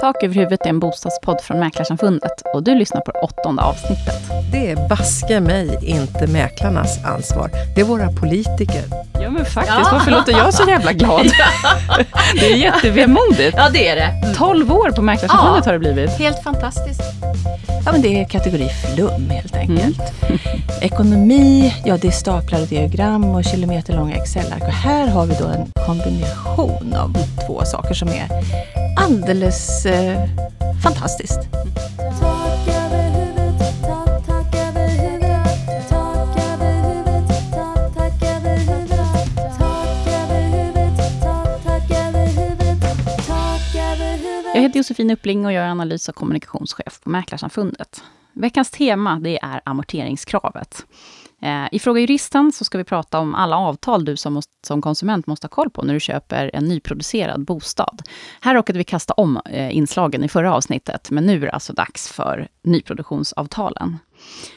Tak över huvudet är en bostadspodd från Mäklarsamfundet och du lyssnar på det åttonde avsnittet. Det är baske mig inte mäklarnas ansvar. Det är våra politiker. Ja men faktiskt, ja. varför låter jag så jävla glad? det är jättevemodigt. Ja det är det. 12 år på Mäklarsamfundet ja, har det blivit. Helt fantastiskt. Ja men det är kategori flum helt enkelt. Mm. Ekonomi, ja det är staplade diagram och kilometerlånga Excel-ark. Och här har vi då en kombination av två saker som är alldeles eh, fantastiskt. Jag heter Josefin Uppling och jag är analys och kommunikationschef på Mäklarsamfundet. Veckans tema det är amorteringskravet. Eh, I Fråga Juristen så ska vi prata om alla avtal du som, måste, som konsument måste ha koll på när du köper en nyproducerad bostad. Här råkade vi kasta om eh, inslagen i förra avsnittet, men nu är det alltså dags för nyproduktionsavtalen.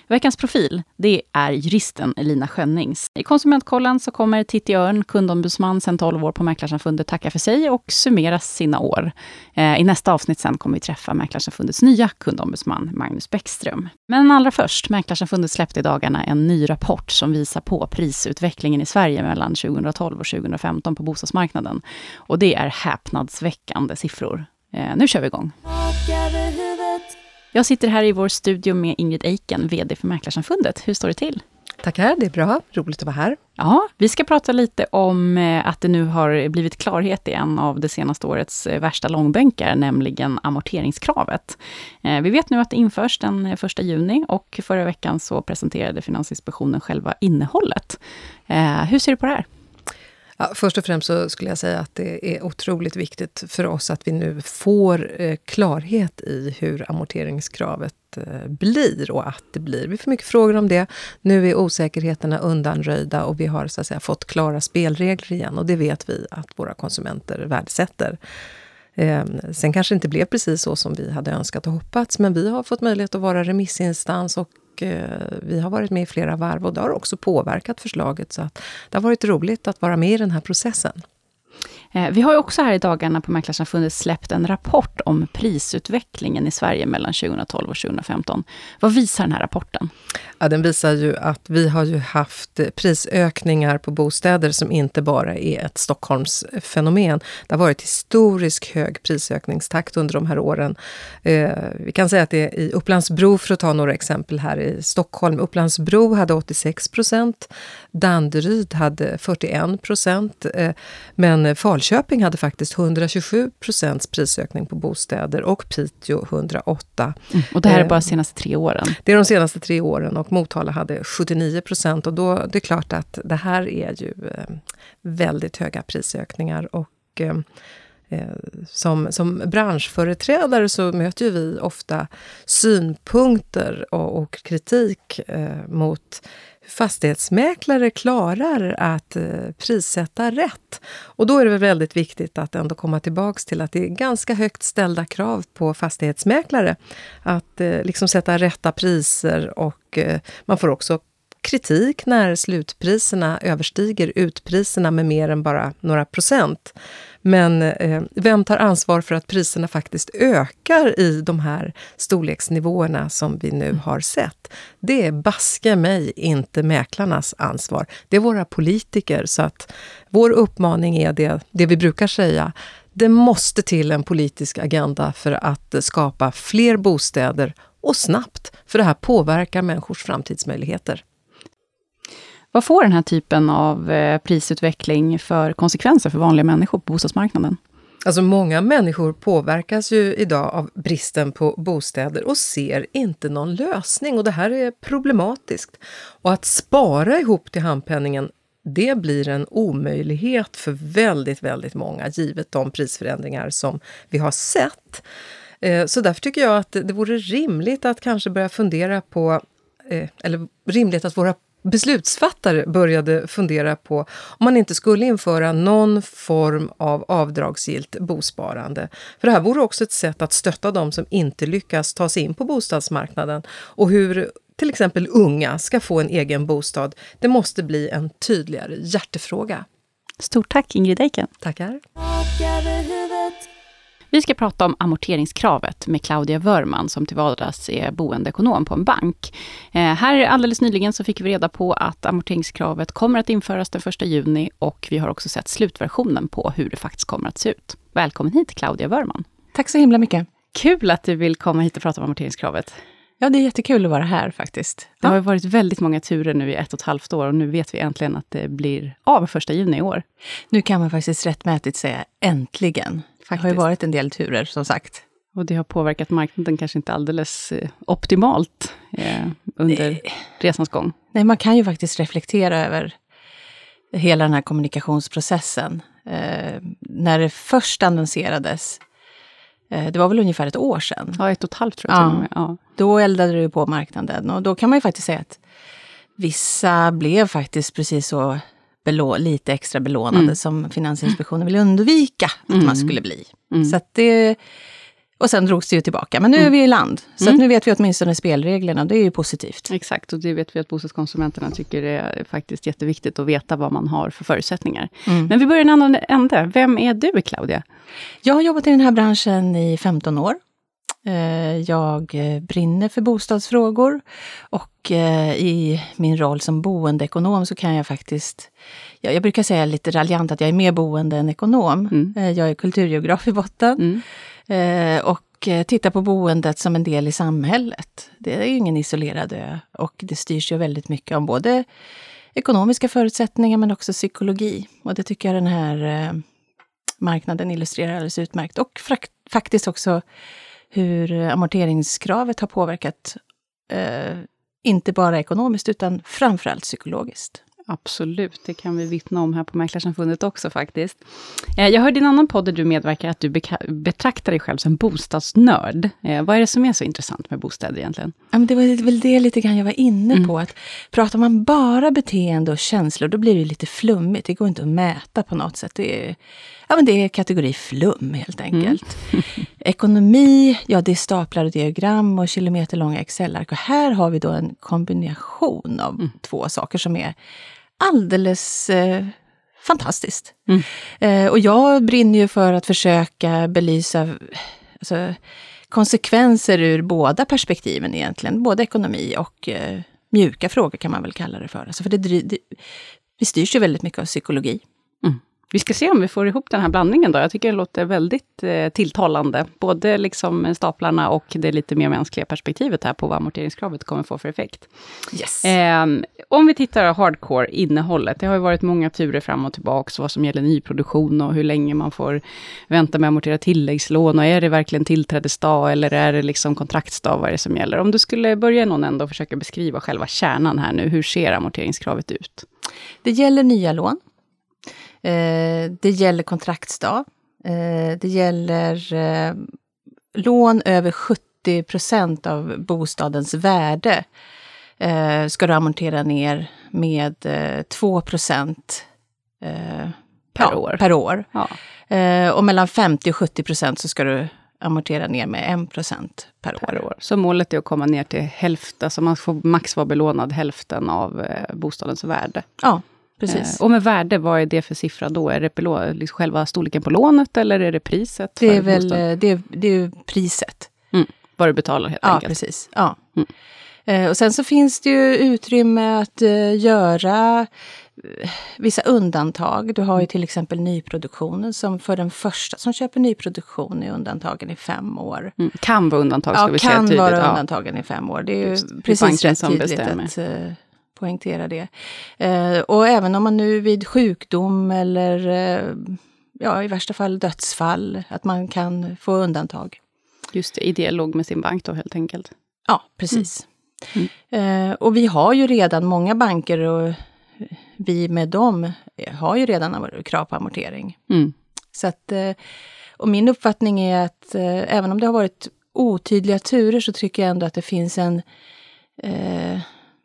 Veckans profil, det är juristen Elina Schönnings. I Konsumentkollen så kommer Titti Örn, kundombudsman sedan 12 år på Mäklarsamfundet, tacka för sig och summera sina år. Eh, I nästa avsnitt sen kommer vi träffa Mäklarsamfundets nya kundombudsman, Magnus Bäckström. Men allra först, Mäklarsamfundet släppte i dagarna en ny rapport som visar på prisutvecklingen i Sverige mellan 2012 och 2015 på bostadsmarknaden. Och det är häpnadsväckande siffror. Eh, nu kör vi igång. Jag sitter här i vår studio med Ingrid Eiken, VD för Mäklarsamfundet. Hur står det till? Tackar, det är bra. Roligt att vara här. Ja, vi ska prata lite om eh, att det nu har blivit klarhet i en av det senaste årets eh, värsta långbänkar, nämligen amorteringskravet. Eh, vi vet nu att det införs den 1 juni och förra veckan så presenterade Finansinspektionen själva innehållet. Hur ser du på det här? Ja, först och främst så skulle jag säga att det är otroligt viktigt för oss att vi nu får eh, klarhet i hur amorteringskravet eh, blir och att det blir. Vi får mycket frågor om det. Nu är osäkerheterna undanröjda och vi har så att säga, fått klara spelregler igen och det vet vi att våra konsumenter värdesätter. Eh, sen kanske det inte blev precis så som vi hade önskat och hoppats, men vi har fått möjlighet att vara remissinstans och Eh, vi har varit med i flera varv och det har också påverkat förslaget. Så att det har varit roligt att vara med i den här processen. Eh, vi har ju också här i dagarna på Mäklarsamfundet släppt en rapport om prisutvecklingen i Sverige mellan 2012 och 2015. Vad visar den här rapporten? Ja, den visar ju att vi har ju haft prisökningar på bostäder som inte bara är ett Stockholmsfenomen. Det har varit historiskt hög prisökningstakt under de här åren. Eh, vi kan säga att det är i Upplandsbro, för att ta några exempel här i Stockholm. Upplandsbro hade 86 procent, Danderyd hade 41 procent, eh, men Falköping hade faktiskt 127 procents prisökning på bostäder och Piteå 108. Mm, och det här är bara de senaste tre åren? Det är de senaste tre åren och Motala hade 79 procent och då det är klart att det här är ju eh, väldigt höga prisökningar och eh, eh, som, som branschföreträdare så möter ju vi ofta synpunkter och, och kritik eh, mot fastighetsmäklare klarar att eh, prissätta rätt. Och då är det väldigt viktigt att ändå komma tillbaks till att det är ganska högt ställda krav på fastighetsmäklare. Att eh, liksom sätta rätta priser och eh, man får också kritik när slutpriserna överstiger utpriserna med mer än bara några procent. Men eh, vem tar ansvar för att priserna faktiskt ökar i de här storleksnivåerna som vi nu har sett? Det är baske mig inte mäklarnas ansvar. Det är våra politiker. Så att vår uppmaning är det, det vi brukar säga. Det måste till en politisk agenda för att skapa fler bostäder och snabbt, för det här påverkar människors framtidsmöjligheter. Vad får den här typen av eh, prisutveckling för konsekvenser för vanliga människor på bostadsmarknaden? Alltså många människor påverkas ju idag av bristen på bostäder och ser inte någon lösning och det här är problematiskt. Och att spara ihop till handpenningen det blir en omöjlighet för väldigt, väldigt många givet de prisförändringar som vi har sett. Eh, så därför tycker jag att det vore rimligt att kanske börja fundera på eh, eller rimligt att våra beslutsfattare började fundera på om man inte skulle införa någon form av avdragsgillt bosparande. För det här vore också ett sätt att stötta de som inte lyckas ta sig in på bostadsmarknaden och hur till exempel unga ska få en egen bostad. Det måste bli en tydligare hjärtefråga. Stort tack Ingrid Eiken. Tackar. Vi ska prata om amorteringskravet med Claudia Wörman, som till vardags är boendeekonom på en bank. Eh, här alldeles nyligen så fick vi reda på att amorteringskravet kommer att införas den 1 juni och vi har också sett slutversionen på hur det faktiskt kommer att se ut. Välkommen hit Claudia Wörman. Tack så himla mycket. Kul att du vill komma hit och prata om amorteringskravet. Ja, det är jättekul att vara här faktiskt. Det har varit väldigt många turer nu i ett och ett halvt år och nu vet vi äntligen att det blir av första juni i år. Nu kan man faktiskt rättmätigt säga äntligen. Faktiskt. Det har ju varit en del turer, som sagt. Och det har påverkat marknaden kanske inte alldeles eh, optimalt eh, under Nej. resans gång. Nej, man kan ju faktiskt reflektera över hela den här kommunikationsprocessen. Eh, när det först annonserades Eh, det var väl ungefär ett år sedan? Ja, ett och ett halvt tror jag. Ja. ja. Då eldade det på marknaden och då kan man ju faktiskt säga att vissa blev faktiskt precis så lite extra belånade mm. som Finansinspektionen ville undvika att mm. man skulle bli. Mm. Så det, och sen drogs det ju tillbaka. Men nu mm. är vi i land. Så mm. nu vet vi åtminstone spelreglerna. Det är ju positivt. Exakt, och det vet vi att bostadskonsumenterna tycker är faktiskt jätteviktigt att veta vad man har för förutsättningar. Mm. Men vi börjar i en annan ände. Vem är du, Claudia? Jag har jobbat i den här branschen i 15 år. Eh, jag eh, brinner för bostadsfrågor och eh, i min roll som boendeekonom så kan jag faktiskt, jag brukar säga lite raljant att jag är mer boende än ekonom. Mm. Jag är kulturgeograf i botten. Mm. Och eh, titta på boendet som en del i samhället. Det är ju ingen isolerad ö och det styrs ju väldigt mycket om både ekonomiska förutsättningar men också psykologi. Och det tycker jag den här marknaden illustrerar alldeles utmärkt. Och faktiskt också hur amorteringskravet har påverkat, eh, inte bara ekonomiskt utan framförallt psykologiskt. Absolut, det kan vi vittna om här på Mäklarsamfundet också faktiskt. Eh, jag hörde i en annan podd där du medverkar att du betraktar dig själv som bostadsnörd. Eh, vad är det som är så intressant med bostäder egentligen? Ja, men det var väl det lite grann jag var inne mm. på. Att pratar man bara beteende och känslor, då blir det lite flummigt. Det går inte att mäta på något sätt. Det är, ja, men det är kategori flum helt enkelt. Mm. Ekonomi, ja det är staplar och diagram och kilometerlånga Excel-ark. Och här har vi då en kombination av mm. två saker som är alldeles eh, fantastiskt. Mm. Eh, och jag brinner ju för att försöka belysa alltså, konsekvenser ur båda perspektiven egentligen. Både ekonomi och eh, mjuka frågor kan man väl kalla det för. Alltså för det, det, vi styrs ju väldigt mycket av psykologi. Vi ska se om vi får ihop den här blandningen då. Jag tycker det låter väldigt eh, tilltalande. Både liksom staplarna och det lite mer mänskliga perspektivet här på vad amorteringskravet kommer få för effekt. Yes. Eh, om vi tittar hardcore, innehållet. Det har ju varit många turer fram och tillbaka, vad som gäller nyproduktion och hur länge man får vänta med att amortera tilläggslån. Och är det verkligen tillträdesdag eller är det liksom kontraktsdag, vad är det som gäller? Om du skulle börja någon ända och försöka beskriva själva kärnan här nu, hur ser amorteringskravet ut? Det gäller nya lån. Eh, det gäller kontraktsdag. Eh, det gäller eh, lån över 70 procent av bostadens värde. ska du amortera ner med 2 procent per, ja, år. per år. Ja. och mellan 50 och 70 procent så ska du amortera ner med 1 procent per, per år. år. Så målet är att komma ner till hälften, alltså man får max vara belånad hälften av bostadens värde. Ja, Precis. Eh, och med värde, vad är det för siffra då? Är det liksom själva storleken på lånet eller är det priset? Det är väl eh, det, det är priset. Mm. Vad du betalar helt ja, enkelt. Precis. Ja, mm. eh, Och sen så finns det ju utrymme att uh, göra vissa undantag. Du har ju till exempel nyproduktionen som för den första som köper nyproduktion är undantagen i fem år. Mm. Kan vara undantag, ska ja, vi säga tydligt. kan vara undantagen i fem år. Det är ju Just, precis rätt tydligt att uh, poängtera det. Eh, och även om man nu vid sjukdom eller eh, ja, i värsta fall dödsfall, att man kan få undantag. Just det, i dialog med sin bank då helt enkelt. Ja, precis. Mm. Mm. Eh, och vi har ju redan många banker och vi med dem har ju redan krav på amortering. Mm. Så att, och min uppfattning är att även om det har varit otydliga turer så tycker jag ändå att det finns en eh,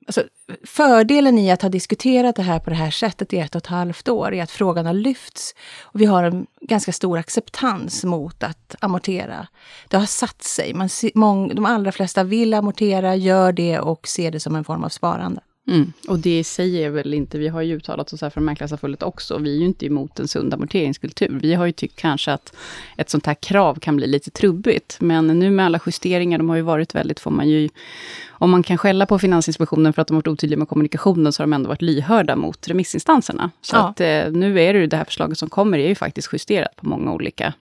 Alltså, fördelen i att ha diskuterat det här på det här sättet i ett och ett halvt år är att frågan har lyfts. Och vi har en ganska stor acceptans mot att amortera. Det har satt sig. Man, de allra flesta vill amortera, gör det och ser det som en form av sparande. Mm. Och det säger väl inte, vi har ju uttalat oss här från Mäklarsamfundet också, vi är ju inte emot en sund amorteringskultur. Vi har ju tyckt kanske att ett sånt här krav kan bli lite trubbigt, men nu med alla justeringar, de har ju varit väldigt, får man ju, om man kan skälla på Finansinspektionen för att de har varit otydliga med kommunikationen, så har de ändå varit lyhörda mot remissinstanserna. Så Ja. att eh, nu är det ju det här förslaget som kommer, är ju faktiskt justerat på många olika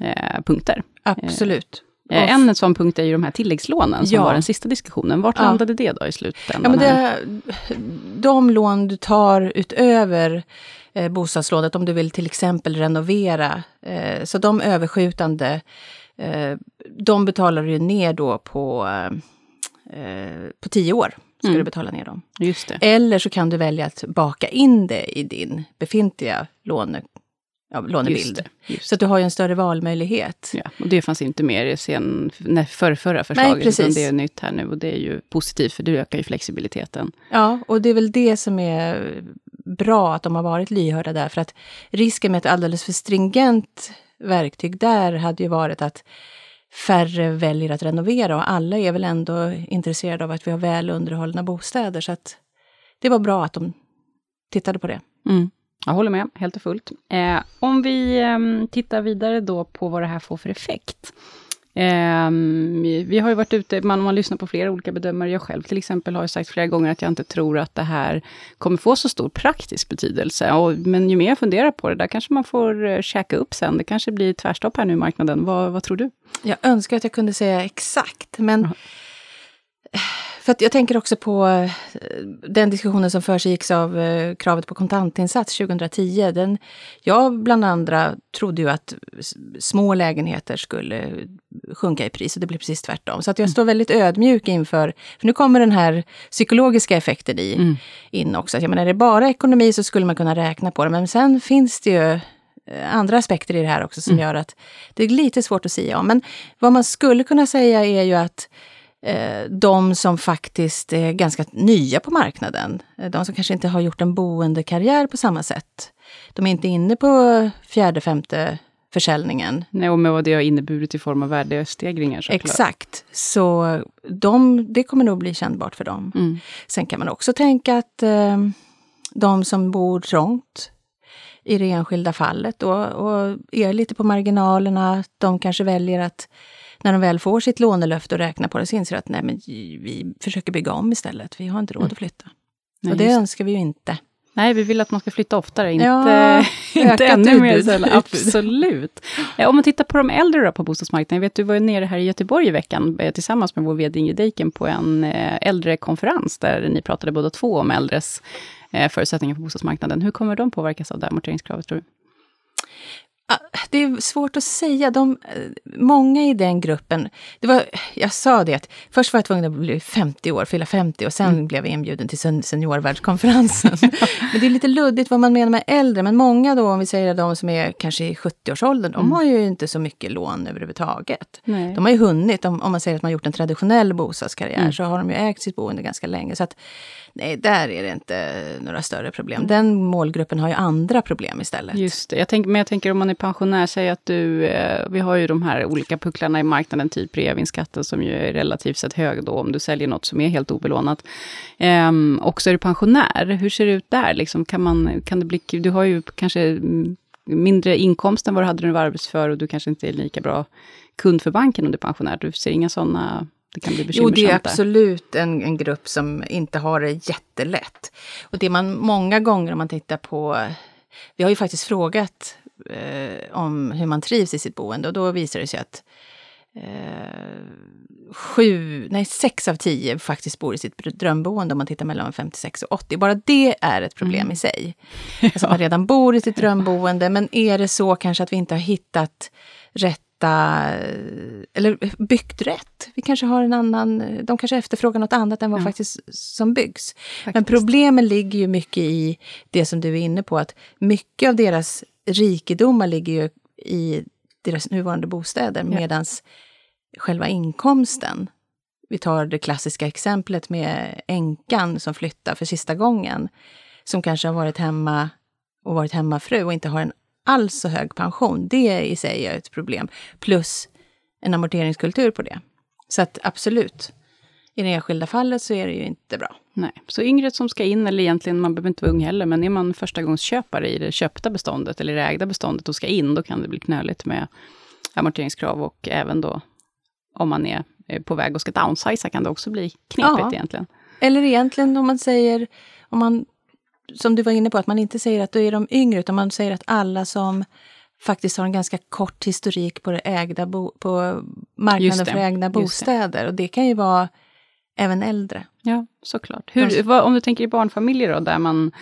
eh, punkter. Absolut. Eh, Och- en sån punkt är ju de här tilläggslånen, som Ja. var den sista diskussionen. Vart Ja. landade det då i slutändan? Ja, men det, de lån du tar utöver eh, bostadslånet, om du vill till exempel renovera, eh, så de överskjutande, eh, de betalar du ner då på, eh, eh, på tio år. Ska Mm. du betala ner dem. Eller så kan du välja att baka in det i din befintliga låne, ja, Just lånebild. det. Just Så att du har ju en större valmöjlighet. Ja, och det fanns inte med i sen, nej, för förra förslaget, utan precis. det är nytt här nu och det är ju positivt för det ökar ju flexibiliteten. Ja, och det är väl det som är bra att de har varit lyhörda där. För att risken med ett alldeles för stringent verktyg där hade ju varit att färre väljer att renovera och alla är väl ändå intresserade av att vi har väl underhållna bostäder. Så att det var bra att de tittade på det. Mm. Jag håller med, helt och fullt. Eh, om vi ehm, tittar vidare då på vad det här får för effekt. Ehm, vi har ju varit ute, man, man lyssnar på flera olika bedömare. Jag själv till exempel har ju sagt flera gånger att jag inte tror att det här kommer få så stor praktisk betydelse. Och, men ju mer jag funderar på det, där kanske man får uh, käka upp sen. Det kanske blir tvärstopp här nu i marknaden. Vad, vad tror du? Jag önskar att jag kunde säga exakt, men för jag tänker också på eh, den diskussionen som försiggick av eh, kravet på kontantinsats 2010. Den, jag bland andra trodde ju att små lägenheter skulle sjunka i pris och det blev precis tvärtom. Så att jag står väldigt ödmjuk inför, för nu kommer den här psykologiska effekten i, Mm. in också. Att Jag menar, är det bara ekonomi så skulle man kunna räkna på det, men sen finns det ju eh, andra aspekter i det här också som gör att det är lite svårt att säga om. Men vad man skulle kunna säga är ju att de som faktiskt är ganska nya på marknaden, eh, de som kanske inte har gjort en boendekarriär på samma sätt, de är inte inne på fjärde, femte försäljningen. Nej, och med vad det har inneburit i form av värdestegringar såklart. Exakt. Så de, det kommer nog bli kännbart för dem. Mm. Sen kan man också tänka att eh, de som bor trångt i det enskilda fallet och, och är lite på marginalerna, de kanske väljer att när de väl får sitt lånelöfte och räknar på det så inser de att nej, men vi försöker bygga om istället. Vi har inte råd att flytta. Nej, och det önskar vi ju inte. Nej, vi vill att man ska flytta oftare, inte, Ja, inte ännu mer sällan. Absolut. Ja, om man tittar på de äldre då på bostadsmarknaden. Vet, du var ju nere här i Göteborg i veckan eh, tillsammans med vår vd Ingrid Deiken på en eh, äldrekonferens, där ni pratade båda två om äldres eh, förutsättningar på bostadsmarknaden. Hur kommer de påverkas av det amorteringskravet, tror du? Ah, Det är svårt att säga. De, eh, många i den gruppen... Det var, jag sa det att först var jag tvungen att bli 50 år, fylla 50 och sen blev jag inbjuden till sen- seniorvärldskonferensen. men det är lite luddigt vad man menar med äldre. Men många då, om vi säger de som är kanske i 70-årsåldern, de har ju inte så mycket lån överhuvudtaget. Nej. De har ju hunnit, om, om man säger att man gjort en traditionell bostadskarriär, så har de ju ägt sitt boende ganska länge. Så att nej, där är det inte några större problem. Den målgruppen har ju andra problem istället. Just det. Jag tänk, men jag tänker om man är pensionär, säg att du, eh, vi har ju de här olika pucklarna i marknaden, typ reavinstskatten som ju är relativt sett hög då, om du säljer något som är helt obelånat. Ehm, och så är du pensionär, hur ser det ut där? Liksom, kan, man, kan det bli, du har ju kanske mm, mindre inkomst än vad du hade när du var arbetsför och du kanske inte är lika bra kund för banken om du är pensionär. Du ser inga sådana, det kan bli Jo, bekymmersamt det är absolut en, en grupp som inte har det jättelätt. Och det man många gånger om man tittar på... Vi har ju faktiskt frågat eh, om hur man trivs i sitt boende och då visar det sig att eh, sju, nej sex av tio faktiskt bor i sitt drömboende om man tittar mellan 56 och 80. Bara det är ett problem i sig. Alltså att man redan bor i sitt drömboende, men är det så kanske att vi inte har hittat rätta, eller byggt rätt? Vi kanske har en annan, de kanske efterfrågar något annat än vad Ja. faktiskt som byggs. Men Faktiskt. problemen ligger ju mycket i det som du är inne på, att mycket av deras rikedomar ligger ju i deras nuvarande bostäder, Ja. medan själva inkomsten, vi tar det klassiska exemplet med änkan som flyttar för sista gången, som kanske har varit hemma och varit hemmafru och inte har en alls så hög pension. Det i sig är ett problem. Plus en amorteringskultur på det. Så att absolut, i det enskilda fallet så är det ju inte bra. Nej, så yngre som ska in, eller egentligen, man behöver inte vara ung heller, men är man förstagångsköpare i det köpta beståndet, eller det ägda beståndet och ska in, då kan det bli knöligt med amorteringskrav och även då om man är på väg och ska downsiza kan det också bli knepigt ja. egentligen. Eller egentligen om man säger, om man, som du var inne på, att man inte säger att då är de yngre, utan man säger att alla som faktiskt har en ganska kort historik på, det ägda bo, på marknaden för ägda bostäder. Det. Och det kan ju vara även äldre. Ja, såklart. Hur, vad, om du tänker i barnfamiljer då, där man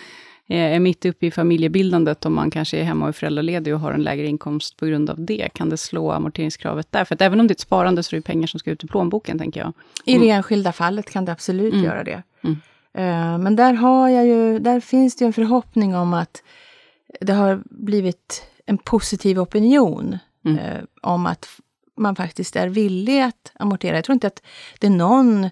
är mitt uppe i familjebildandet och man kanske är hemma och är föräldraledig och har en lägre inkomst på grund av det. Kan det slå amorteringskravet där? För att även om det är ett sparande så är det pengar som ska ut i plånboken, tänker jag. I det mm. enskilda fallet kan det absolut mm. göra det. Mm. Uh, men där, har jag ju, där finns det ju en förhoppning om att det har blivit en positiv opinion uh, om att man faktiskt är villig att amortera. Jag tror inte att det är någon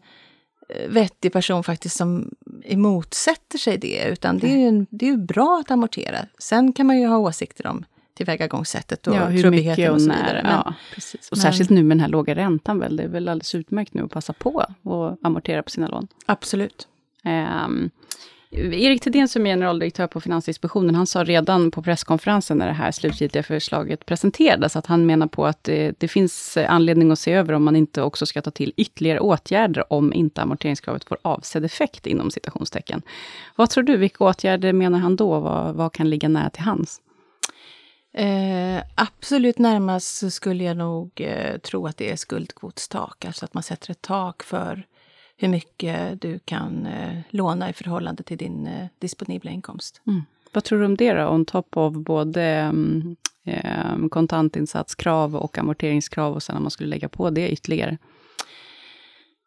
vettig person faktiskt som emotsätter sig det. Utan det är ju, det är ju bra att amortera. Sen kan man ju ha åsikter om tillvägagångssättet och ja, hur mycket och, och så vidare. Men, ja, precis. Och men, särskilt nu med den här låga räntan väl. Det är väl alldeles utmärkt nu att passa på och amortera på sina lån. Absolut. Um, Erik Thedéen som är generaldirektör på Finansinspektionen, han sa redan på presskonferensen när det här slutgiltiga förslaget presenterades, att han menar på att det, det, finns anledning att se över om man inte också ska ta till ytterligare åtgärder, om inte amorteringskravet får avsedd effekt, inom citationstecken. Vad tror du, vilka åtgärder menar han då? Vad, vad kan ligga nära till hands? Eh, absolut närmast så skulle jag nog eh, tro att det är skuldkvotstak, alltså att man sätter ett tak för hur mycket du kan eh, låna i förhållande till din eh, disponibla inkomst. Mm. Vad tror du om det då, on top av både eh, kontantinsatskrav och amorteringskrav och sen om man skulle lägga på det ytterligare?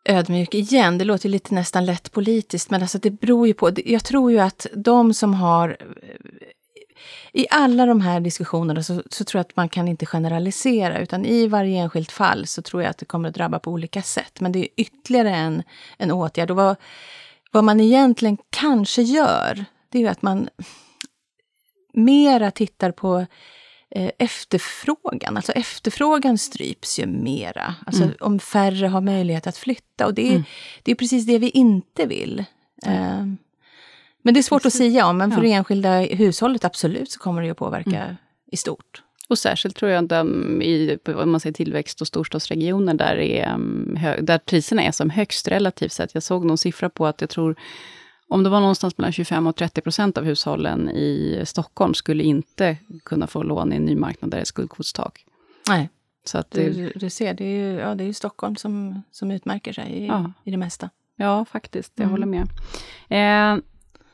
ödmjuk igen. Det låter lite nästan lätt politiskt, men alltså det beror ju på. Jag tror ju att de som har i alla de här diskussionerna så, så, tror jag att man kan inte generalisera, utan i varje enskilt fall så tror jag att det kommer att drabba på olika sätt. Men det är ytterligare en, en åtgärd. Och vad, vad man egentligen kanske gör, det är ju att man mera tittar på eh, efterfrågan. Alltså efterfrågan stryps ju mera. Alltså mm. om färre har möjlighet att flytta. Och det är, mm. det är precis det vi inte vill. Mm. Eh, men det är svårt att säga om, men för ja. det enskilda hushållet absolut så kommer det att påverka mm. i stort. Och särskilt tror jag att i om man säger tillväxt och storstadsregioner, där, är, um, där priserna är som högst relativt sett. Jag såg någon siffra på att jag tror, om det var någonstans mellan 25 och 30 procent av hushållen i Stockholm skulle inte kunna få lån i en ny marknad där det är skuldkvotstak. Nej, så att det, du, du ser, det är ju ja, det är Stockholm som, som utmärker sig i, ja. i det mesta. Ja, faktiskt. Jag mm. håller med. Eh,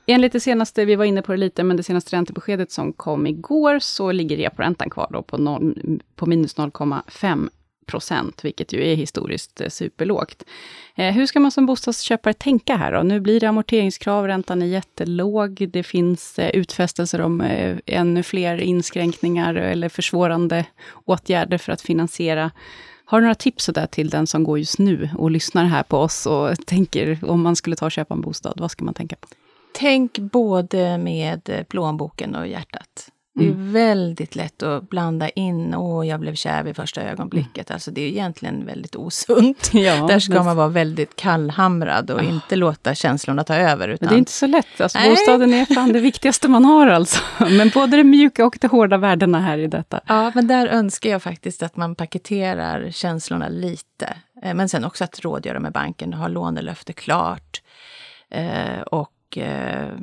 Enligt det senaste, vi var inne på det lite, men det senaste räntebeskedet som kom igår, så ligger reporäntan kvar då på, noll, på minus 0,5 procent, vilket ju är historiskt eh, superlågt. Eh, hur ska man som bostadsköpare tänka här då? Nu blir det amorteringskrav, räntan är jättelåg, det finns eh, utfästelser om eh, ännu fler inskränkningar eller försvårande åtgärder för att finansiera. Har du några tips där till den som går just nu och lyssnar här på oss och tänker om man skulle ta och köpa en bostad, vad ska man tänka på? Tänk både med plånboken och hjärtat. Det är mm. väldigt lätt att blanda in, åh, jag blev kär vid första ögonblicket. Mm. Alltså det är egentligen väldigt osunt. Ja, Där ska men... man vara väldigt kallhamrad och oh. inte låta känslorna ta över. Utan... Men det är inte så lätt. Alltså, bostaden är fan det viktigaste man har alltså. Men både det mjuka och de hårda värdena här i detta. Ja, men där önskar jag faktiskt att man paketerar känslorna lite. Eh, men sen också att rådgöra med banken, ha lånelöfte klart. Eh, och eh,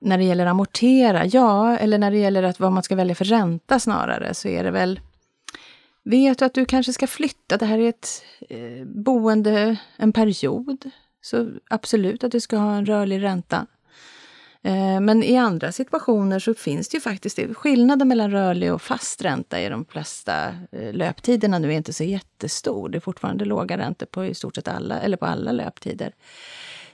när det gäller amortera, ja, eller när det gäller att vad man ska välja för ränta snarare, så är det väl Vet du att du kanske ska flytta? Det här är ett eh, boende en period. Så absolut att du ska ha en rörlig ränta. Eh, men i andra situationer så finns det ju faktiskt det. Skillnaden mellan rörlig och fast ränta i de flesta eh, löptiderna nu är inte så jättestor. Det är fortfarande låga räntor på i stort sett alla, eller på alla löptider.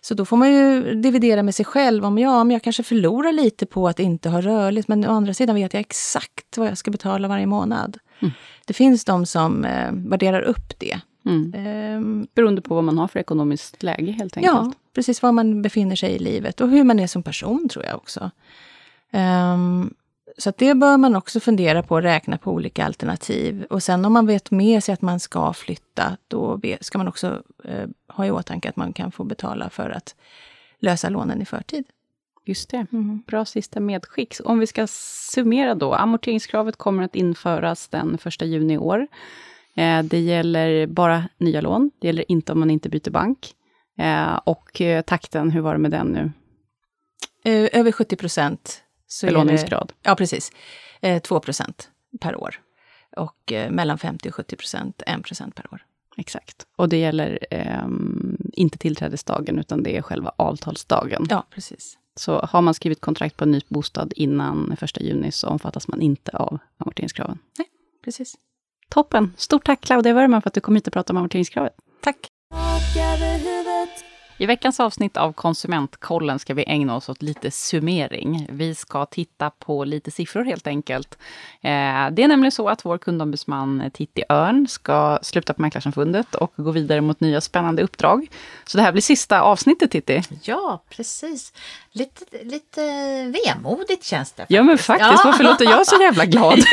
Så då får man ju dividera med sig själv om ja, men jag kanske förlorar lite på att inte ha rörligt, men å andra sidan vet jag exakt vad jag ska betala varje månad. Mm. Det finns de som eh, värderar upp det. Mm. Um, Beroende på vad man har för ekonomiskt läge helt enkelt. Ja, precis var man befinner sig i livet och hur man är som person tror jag också. Um, så det bör man också fundera på räkna på olika alternativ. Och sen om man vet med sig att man ska flytta, då ska man också eh, ha i åtanke att man kan få betala för att lösa lånen i förtid. Just det. Mm. Bra sista medskick. Om vi ska summera då. Amorteringskravet kommer att införas den 1 juni i år. Eh, det gäller bara nya lån. Det gäller inte om man inte byter bank. Eh, och eh, takten, hur var det med den nu? Över 70 procent. Belåningsgrad? Ja, precis. 2 procent per år. Och mellan 50 och 70 procent, 1 procent per år. Exakt. Och det gäller eh, inte tillträdesdagen, utan det är själva avtalsdagen. Ja, precis. Så har man skrivit kontrakt på en ny bostad innan 1 juni, så omfattas man inte av amorteringskraven. Nej, precis. Toppen! Stort tack Claudia Wörman för att du kom hit och pratade om amorteringskravet. Tack! I veckans avsnitt av Konsumentkollen ska vi ägna oss åt lite summering. Vi ska titta på lite siffror helt enkelt. Eh, det är nämligen så att vår kundombudsman Titti Örn ska sluta på Mäklarsamfundet och gå vidare mot nya spännande uppdrag. Så det här blir sista avsnittet Titti. Ja, precis. Lite, lite vemodigt känns det. Faktiskt. Ja, men faktiskt. Ja. Varför låter jag så jävla glad?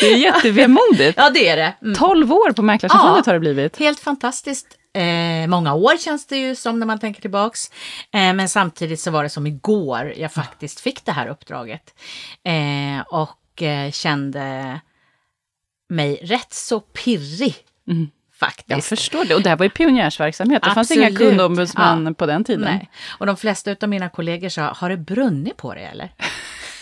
det är jättevemodigt. Ja, det är det. Mm. 12 år på Mäklarsamfundet ja, har det blivit. Helt fantastiskt. Eh, många år känns det ju som när man tänker tillbaks. Eh, men samtidigt så var det som igår jag faktiskt fick det här uppdraget. Eh, och eh, kände mig rätt så pirrig. Mm. Faktiskt. Jag förstår det. Och det här var ju pionjärsverksamhet. Det Absolut. fanns inga kundombudsman ja. på den tiden. Nej. Och de flesta av mina kollegor sa, har det brunnit på dig eller?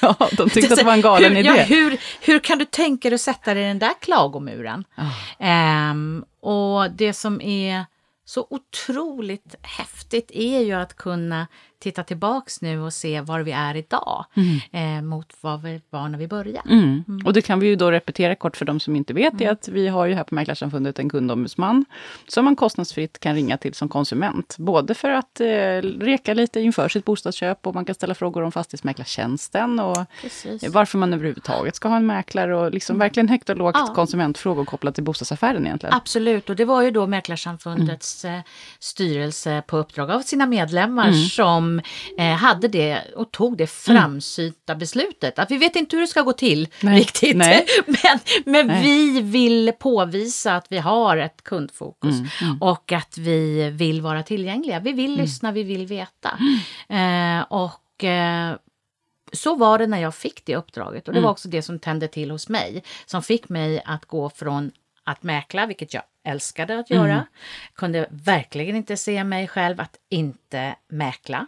Ja, de tyckte att det var en galen hur, idé. Ja, hur, hur kan du tänka dig att sätta dig i den där klagomuren? Oh. Um, och det som är så otroligt häftigt är ju att kunna titta tillbaks nu och se var vi är idag mm. eh, mot var vi var när vi började. Mm. Mm. Och det kan vi ju då repetera kort för de som inte vet det, mm. att vi har ju här på Mäklarsamfundet en kundombudsman som man kostnadsfritt kan ringa till som konsument. Både för att eh, reka lite inför sitt bostadsköp och man kan ställa frågor om fastighetsmäklartjänsten och Precis. varför man överhuvudtaget ska ha en mäklare och liksom mm. verkligen högt och lågt ja. konsumentfrågor kopplat till bostadsaffären egentligen. Absolut, och det var ju då Mäklarsamfundets mm. styrelse på uppdrag av sina medlemmar som eh, hade det och tog det framsynta mm. beslutet. Att vi vet inte hur det ska gå till Nej. riktigt. Nej. men men Nej. vi vill påvisa att vi har ett kundfokus mm. Mm. och att vi vill vara tillgängliga. Vi vill mm. lyssna, vi vill veta. Eh, och eh, så var det när jag fick det uppdraget och det var mm. också det som tände till hos mig. Som fick mig att gå från att mäkla, vilket jag älskade att göra. Mm. Kunde verkligen inte se mig själv att inte mäkla.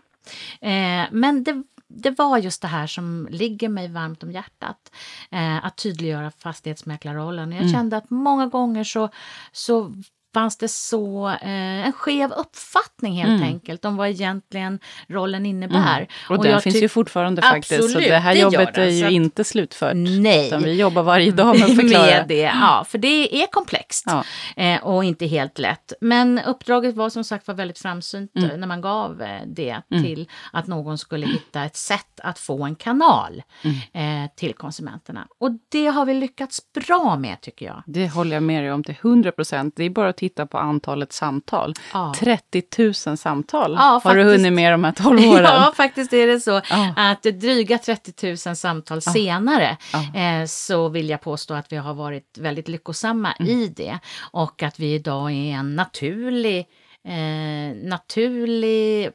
Eh, men det, det var just det här som ligger mig varmt om hjärtat. Eh, att tydliggöra fastighetsmäklarrollen. Jag mm. kände att många gånger så, så fanns det så eh, en skev uppfattning helt mm. enkelt om vad egentligen rollen innebär. Mm. Och, och den finns ju fortfarande faktiskt, absolut, så det här det jobbet är ju inte slutfört. Nej. Utan vi jobbar varje dag med att förklara. med det, ja, för det är komplext ja. eh, och inte helt lätt. Men uppdraget var som sagt var väldigt framsynt mm. när man gav eh, det mm. till att någon skulle hitta ett sätt att få en kanal mm. eh, till konsumenterna. Och det har vi lyckats bra med tycker jag. Det håller jag med dig om till 100 procent. Det är bara att titta på antalet samtal. Ja. 30 000 samtal ja, har faktiskt. du hunnit med de här 12 åren. Ja, faktiskt är det så. Ja. Att dryga 30 000 samtal senare eh, så vill jag påstå att vi har varit väldigt lyckosamma mm. i det. Och att vi idag är en naturlig, eh, naturlig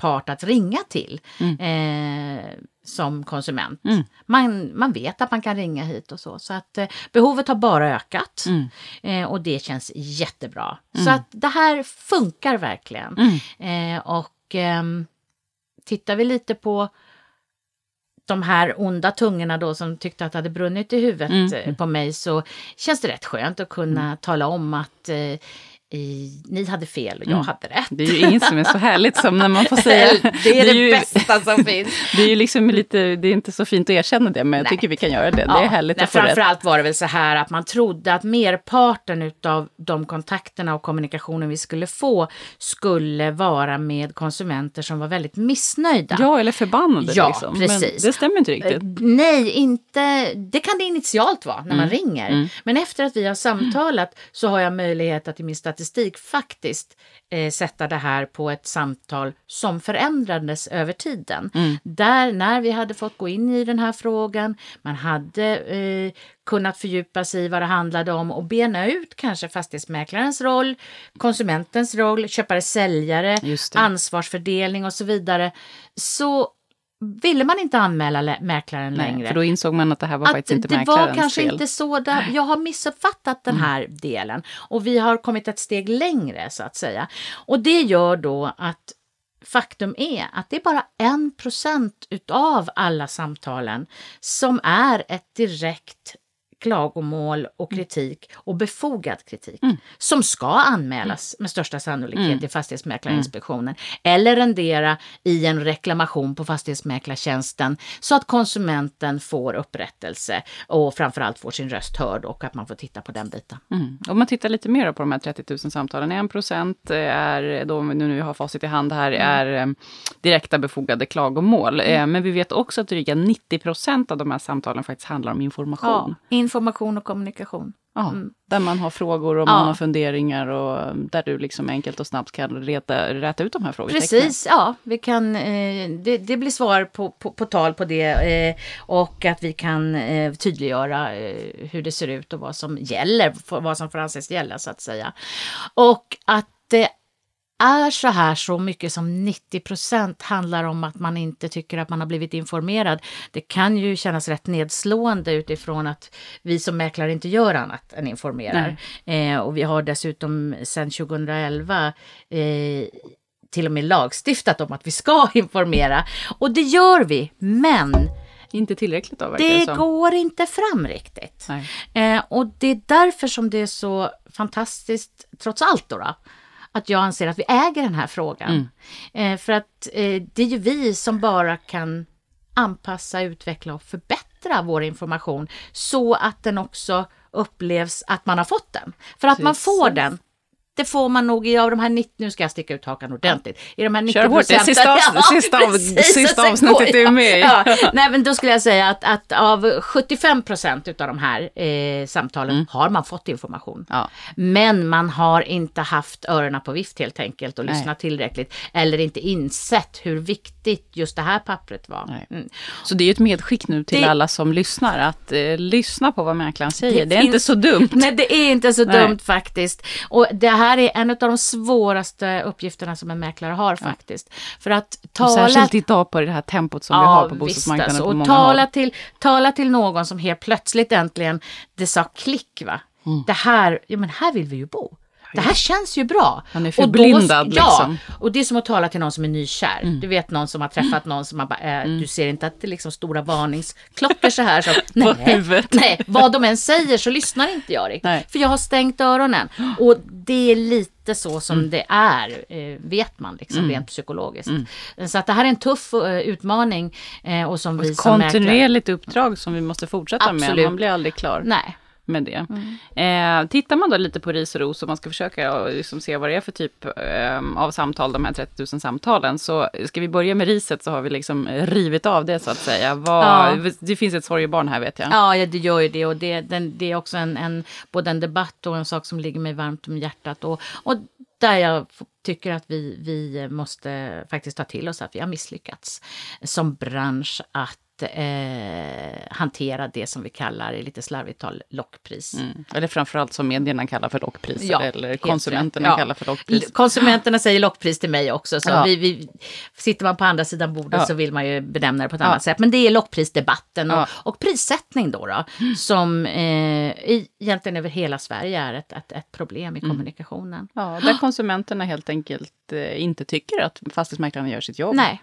part att ringa till. Mm. Eh, som konsument. Mm. Man, man vet att man kan ringa hit och så. Så att eh, behovet har bara ökat. Mm. Eh, och det känns jättebra. Mm. Så att det här funkar verkligen. Mm. Eh, och ehm, tittar vi lite på de här onda tungorna då som tyckte att det hade brunnit i huvudet mm. Eh, på mig så känns det rätt skönt att kunna mm. tala om att eh, i, ni hade fel och jag mm. hade rätt. Det är ju inget som är så härligt som när man får säga... det är det, är det ju, bästa som finns. Det är ju liksom lite, det är inte så fint att erkänna det, men jag tycker vi kan göra det. Ja, det är härligt nej, att få rätt. Framförallt var det väl så här att man trodde att merparten av de kontakterna och kommunikationen vi skulle få skulle vara med konsumenter som var väldigt missnöjda. Ja, eller förbannade. Ja, liksom. precis. Men det stämmer inte riktigt. Uh, nej, inte... Det kan det initialt vara när mm. man ringer. Mm. Men efter att vi har samtalat så har jag möjlighet att i min statistik statistik faktiskt eh, sätta det här på ett samtal som förändrades över tiden. Mm. Där när vi hade fått gå in i den här frågan, man hade eh, kunnat fördjupa sig i vad det handlade om och bena ut kanske fastighetsmäklarens roll, konsumentens roll, köpare-säljare, ansvarsfördelning och så vidare. Så ville man inte anmäla lä- mäklaren Nej, längre för då insåg man att det här var att faktiskt inte det mäklarens var kanske fel. Mm. inte så där, jag har missuppfattat den här delen och vi har kommit ett steg längre så att säga. Och det gör då att faktum är att det är bara en procent utav alla samtalen som är ett direkt klagomål och kritik och befogad kritik Mm. som ska anmälas med största sannolikhet till Fastighetsmäklarinspektionen eller rendera i en reklamation på Fastighetsmäklartjänsten så att konsumenten får upprättelse och framförallt får sin röst hörd och att man får titta på den biten. Mm. Om man tittar lite mer på de här 30 000 samtalen, 1 procent är, då, nu vi har facit i hand här, Mm. är eh, direkta befogade klagomål. Eh, Men vi vet också att dryga 90 procent av de här samtalen faktiskt handlar om information. Information och kommunikation. Ja, Där man har frågor och Ja. man har funderingar och där du liksom enkelt och snabbt kan reta, räta ut de här frågetecknen. Precis, ja. Vi kan, eh, det, det blir svar på, på, på tal på det eh, och att vi kan eh, tydliggöra hur det ser ut och vad som gäller, vad som får anses gälla så att säga. Och att det är så här så mycket som 90 procent handlar om att man inte tycker att man har blivit informerad. Det kan ju kännas rätt nedslående utifrån att vi som mäklare inte gör annat än informerar. Eh, och vi har dessutom sedan 2011 eh, till och med lagstiftat om att vi ska informera. Och det gör vi, men Inte tillräckligt då, det, som. går inte fram riktigt. Eh, och det är därför som det är så fantastiskt, trots allt då, då att jag anser att vi äger den här frågan. Eh, för att eh, det är ju vi som bara kan anpassa, utveckla och förbättra vår information så att den också upplevs att man har fått den. För att man Precis. får den, det får man nog i av de här 90, nu ska jag sticka ut hakan ordentligt, i de här 90 Kör hårt, det sista avs- sista av- sista och sen avsnittet du är med i. Ja, nej men då skulle jag säga att, att av 75 procent utav de här eh, samtalen Mm. har man fått information. Ja. Men man har inte haft öronen på vift helt enkelt och Nej. lyssnat tillräckligt. Eller inte insett hur viktigt just det här pappret var. Nej. Mm. Så det är ju ett medskick nu till Det- alla som lyssnar, att eh, lyssna på vad mäklaren säger. Det, är finns- inte så dumt. Nej, det är inte så Nej. dumt faktiskt. Och det här är en av de svåraste uppgifterna som en mäklare har faktiskt. För att Och tala Särskilt idag på det här tempot som vi har på bostadsmarknaden visst, alltså. Och tala håll. till, tala till någon som helt plötsligt äntligen, det sa klick va. Mm. Det här, ja men här vill vi ju bo. Det här känns ju bra. Man är Och då- förblindad, Ja, liksom. och det är som att tala till någon som är nykär. Mm. Du vet någon som har träffat någon som har bara, äh, du ser inte att det är liksom stora varningsklockor så här. Så, nej, nej, vad de än säger så lyssnar inte jag riktigt. Nej. För jag har stängt öronen. Och det är lite så som Mm. det är, eh, vet man liksom rent psykologiskt. Så att det här är en tuff eh, utmaning. Och som vi Ett som mäklare... kontinuerligt uppdrag som vi måste fortsätta med. Absolut. Man blir aldrig klar Nej. Med det. Eh, tittar man då lite på ris och ros och man ska försöka ja, liksom se vad det är för typ eh, av samtal, de här 30 000 samtalen, så ska vi börja med riset så har vi liksom rivit av det så att säga. Vad, Det finns ett sorgebarn här vet jag. Ja, ja, det gör ju det och det, den, det är också en, en, både en debatt och en sak som ligger mig varmt om hjärtat. Och, och där jag tycker att vi, vi måste faktiskt ta till oss att vi har misslyckats som bransch att eh, hantera det som vi kallar i lite slarvigt tal lockpris. Mm. Eller framförallt som medierna kallar för lockpriser, Ja, eller konsumenterna. Ja. kallar för lockpris. Konsumenterna säger lockpris till mig också, så Ja. vi, vi, sitter man på andra sidan bordet så vill man ju benämna det på ett annat sätt. Men det är lockprisdebatten och, och prissättning då, då som eh, egentligen över hela Sverige är ett, ett, ett problem Mm. i kommunikationen. Ja, där konsumenterna helt enkelt eh, inte tycker att fastighetsmäklarna gör sitt jobb. Nej.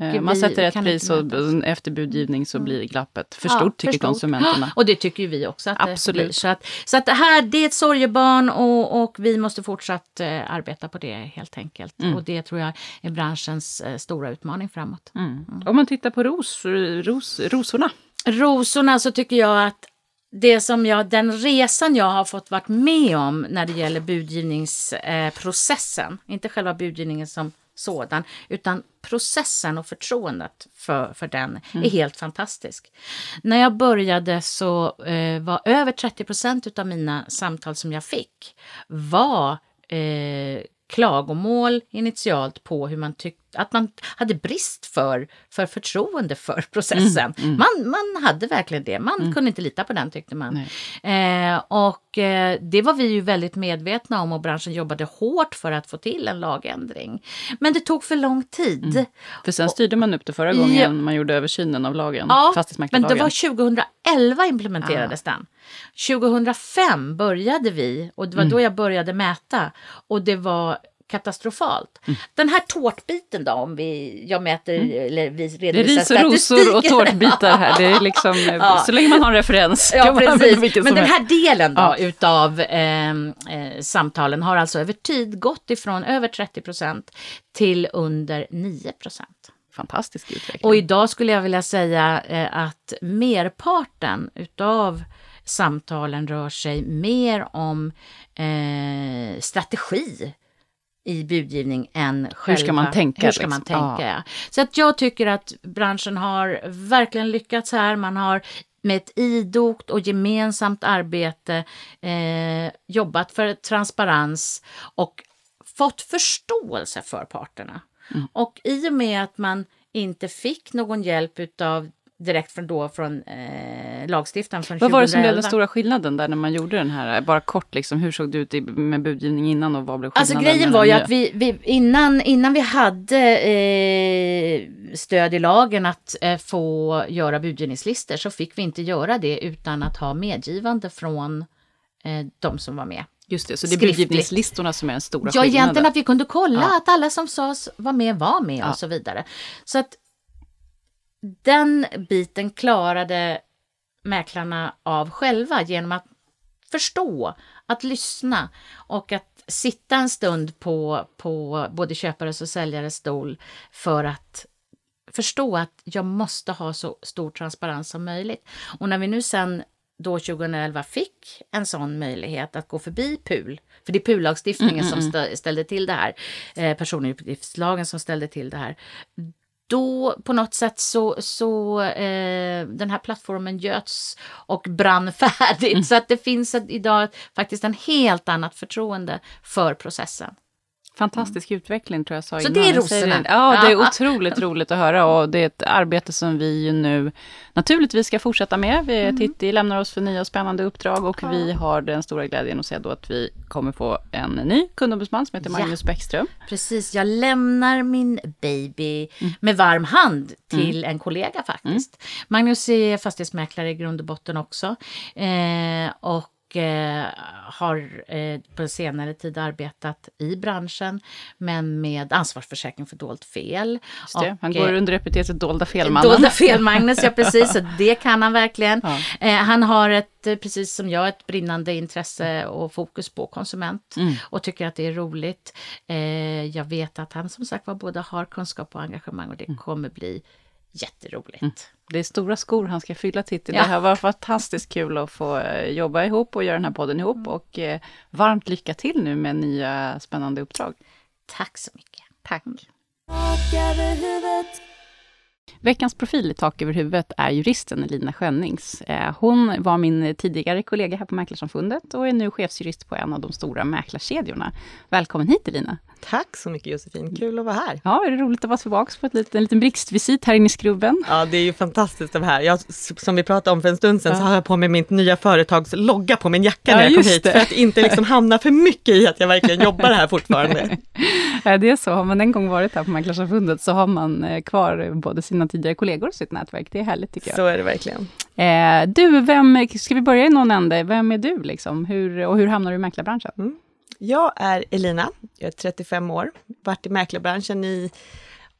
Eh, Man sätter ett pris och efter budgivning så blir glappet för Ja, stort, tycker för stort. konsumenterna. Och det tycker ju vi också att Absolut. det blir. Så att, så att det här, det är ett sorgebarn och, och vi måste fortsatt eh, arbeta på det helt enkelt. Mm. Och det tror jag är branschens eh, stora utmaning framåt. Mm. Om man tittar på ros, ros, rosorna. rosorna så tycker jag att det som jag, den resan jag har fått varit med om när det gäller budgivningsprocessen, inte själva budgivningen som sådan, utan processen och förtroendet för, för den är helt fantastisk. När jag började så eh, var över 30 procent av mina samtal som jag fick var eh, klagomål initialt på hur man tyckte att man hade brist för, för förtroende för processen. Mm, mm. Man, man hade verkligen det. Man Mm. kunde inte lita på den tyckte man. Eh, och eh, det var vi ju väldigt medvetna om och branschen jobbade hårt för att få till en lagändring. Men det tog för lång tid. Mm. För sen styrde man upp det förra gången Ja. man gjorde översynen av lagen, Ja, men fastighetsmäklarlagen. det var 2011 implementerades den. 2005 började vi och det var Mm. då jag började mäta och det var katastrofalt. Mm. Den här tårtbiten då, om vi, jag mäter eller vi det är redovisar ris och rosor och tårtbitar här. Det är liksom, Ja. Så länge man har en referens. Ja, precis. Men den här delen då Ja. utav ehm, eh, samtalen har alltså över tid gått ifrån över 30 procent till under 9 procent. Fantastisk utveckling. Och idag skulle jag vilja säga eh, att merparten utav samtalen rör sig mer om eh, strategi i budgivning än själva... ska man tänka, Hur ska man liksom? tänka, ja. Så att jag tycker att branschen har verkligen lyckats här. Man har med ett idogt och gemensamt arbete eh, jobbat för transparens och fått förståelse för parterna. Mm. Och i och med att man inte fick någon hjälp utav direkt från då från eh, lagstiftaren från Vad var det som blev den 2011. stora skillnaden där när man gjorde den här, bara kort liksom, hur såg det ut i- med budgivning innan och vad blev skillnaden? Alltså grejen var ju att vi, vi innan, innan vi hade eh, stöd i lagen att eh, få göra budgivningslistor så fick vi inte göra det utan att ha medgivande från eh, de som var med. Just det, så det är skriftligt. budgivningslistorna som är den stora Ja, skillnaden. egentligen att vi kunde kolla Ja. att alla som sades var med var med Ja. och så vidare. Så att den biten klarade mäklarna av själva genom att förstå, att lyssna och att sitta en stund på, på både köpares och säljares stol för att förstå att jag måste ha så stor transparens som möjligt. Och när vi nu sen då 2011 fick en sån möjlighet att gå förbi PUL, för det är PUL-lagstiftningen som stä- ställde till det här, eh, personuppgiftslagen som ställde till det här, då på något sätt så, så eh, den här plattformen göts och brann färdigt. Så att det finns ett, idag faktiskt en helt annat förtroende för processen. Fantastisk utveckling tror jag sa Så innan. det är rosorna. det. Ja, det är Ja. otroligt roligt att höra och det är ett arbete som vi ju nu naturligtvis ska fortsätta med. Vi, Mm. Titti lämnar oss för nya och spännande uppdrag och vi har den stora glädjen att säga då att vi kommer få en ny kundombudsman som heter Ja. Magnus Bäckström. Precis, jag lämnar min baby med varm hand till en kollega faktiskt. Magnus är fastighetsmäklare i grund och botten också. Eh, och eh, har eh, på senare tid arbetat i branschen men med ansvarsförsäkring för dolt fel. Det. Han Och, går eh, under epitetet Dolda Felmannen. Dolda fel, Magnus, ja precis. Det kan han verkligen. Ja. Eh, han har ett, precis som jag, ett brinnande intresse och fokus på konsument Mm. och tycker att det är roligt. Jag vet att han som sagt var både har kunskap och engagemang och Mm. det kommer bli jätteroligt. Det är stora skor han ska fylla Titti. Ja. Det här var fantastiskt kul att få eh, jobba ihop och göra den här podden ihop. Och eh, varmt lycka till nu med nya spännande uppdrag. Tack så mycket. Tack. Veckans profil i Tak över huvudet är juristen Elina Schönnings. Eh, Hon var min tidigare kollega här på Mäklarsamfundet och är nu chefsjurist på en av de stora mäklarkedjorna. Välkommen hit Elina! Tack så mycket Josefin, kul att vara här. Ja, är det roligt att vara tillbaka på ett litet, en liten blixtvisit här inne i skrubben? Ja, det är ju fantastiskt att vara här. Jag, som vi pratade om för en stund sedan Ja. så har jag på mig mitt nya företags logga på min jacka Ja, när jag kom hit. det. För att inte liksom hamna för mycket i att jag verkligen jobbar här fortfarande. Ja, det är så. Har man en gång varit här på Mäklarsamfundet så har man eh, kvar både sina tidigare kollegor och sitt nätverk. Det är härligt tycker jag. Så är det verkligen. Eh, du, vem, ska vi börja i någon ände? Vem är du liksom? Hur, och hur hamnar du i mäklarbranschen? Jag är Elina, jag är 35 år, varit i mäklarbranschen i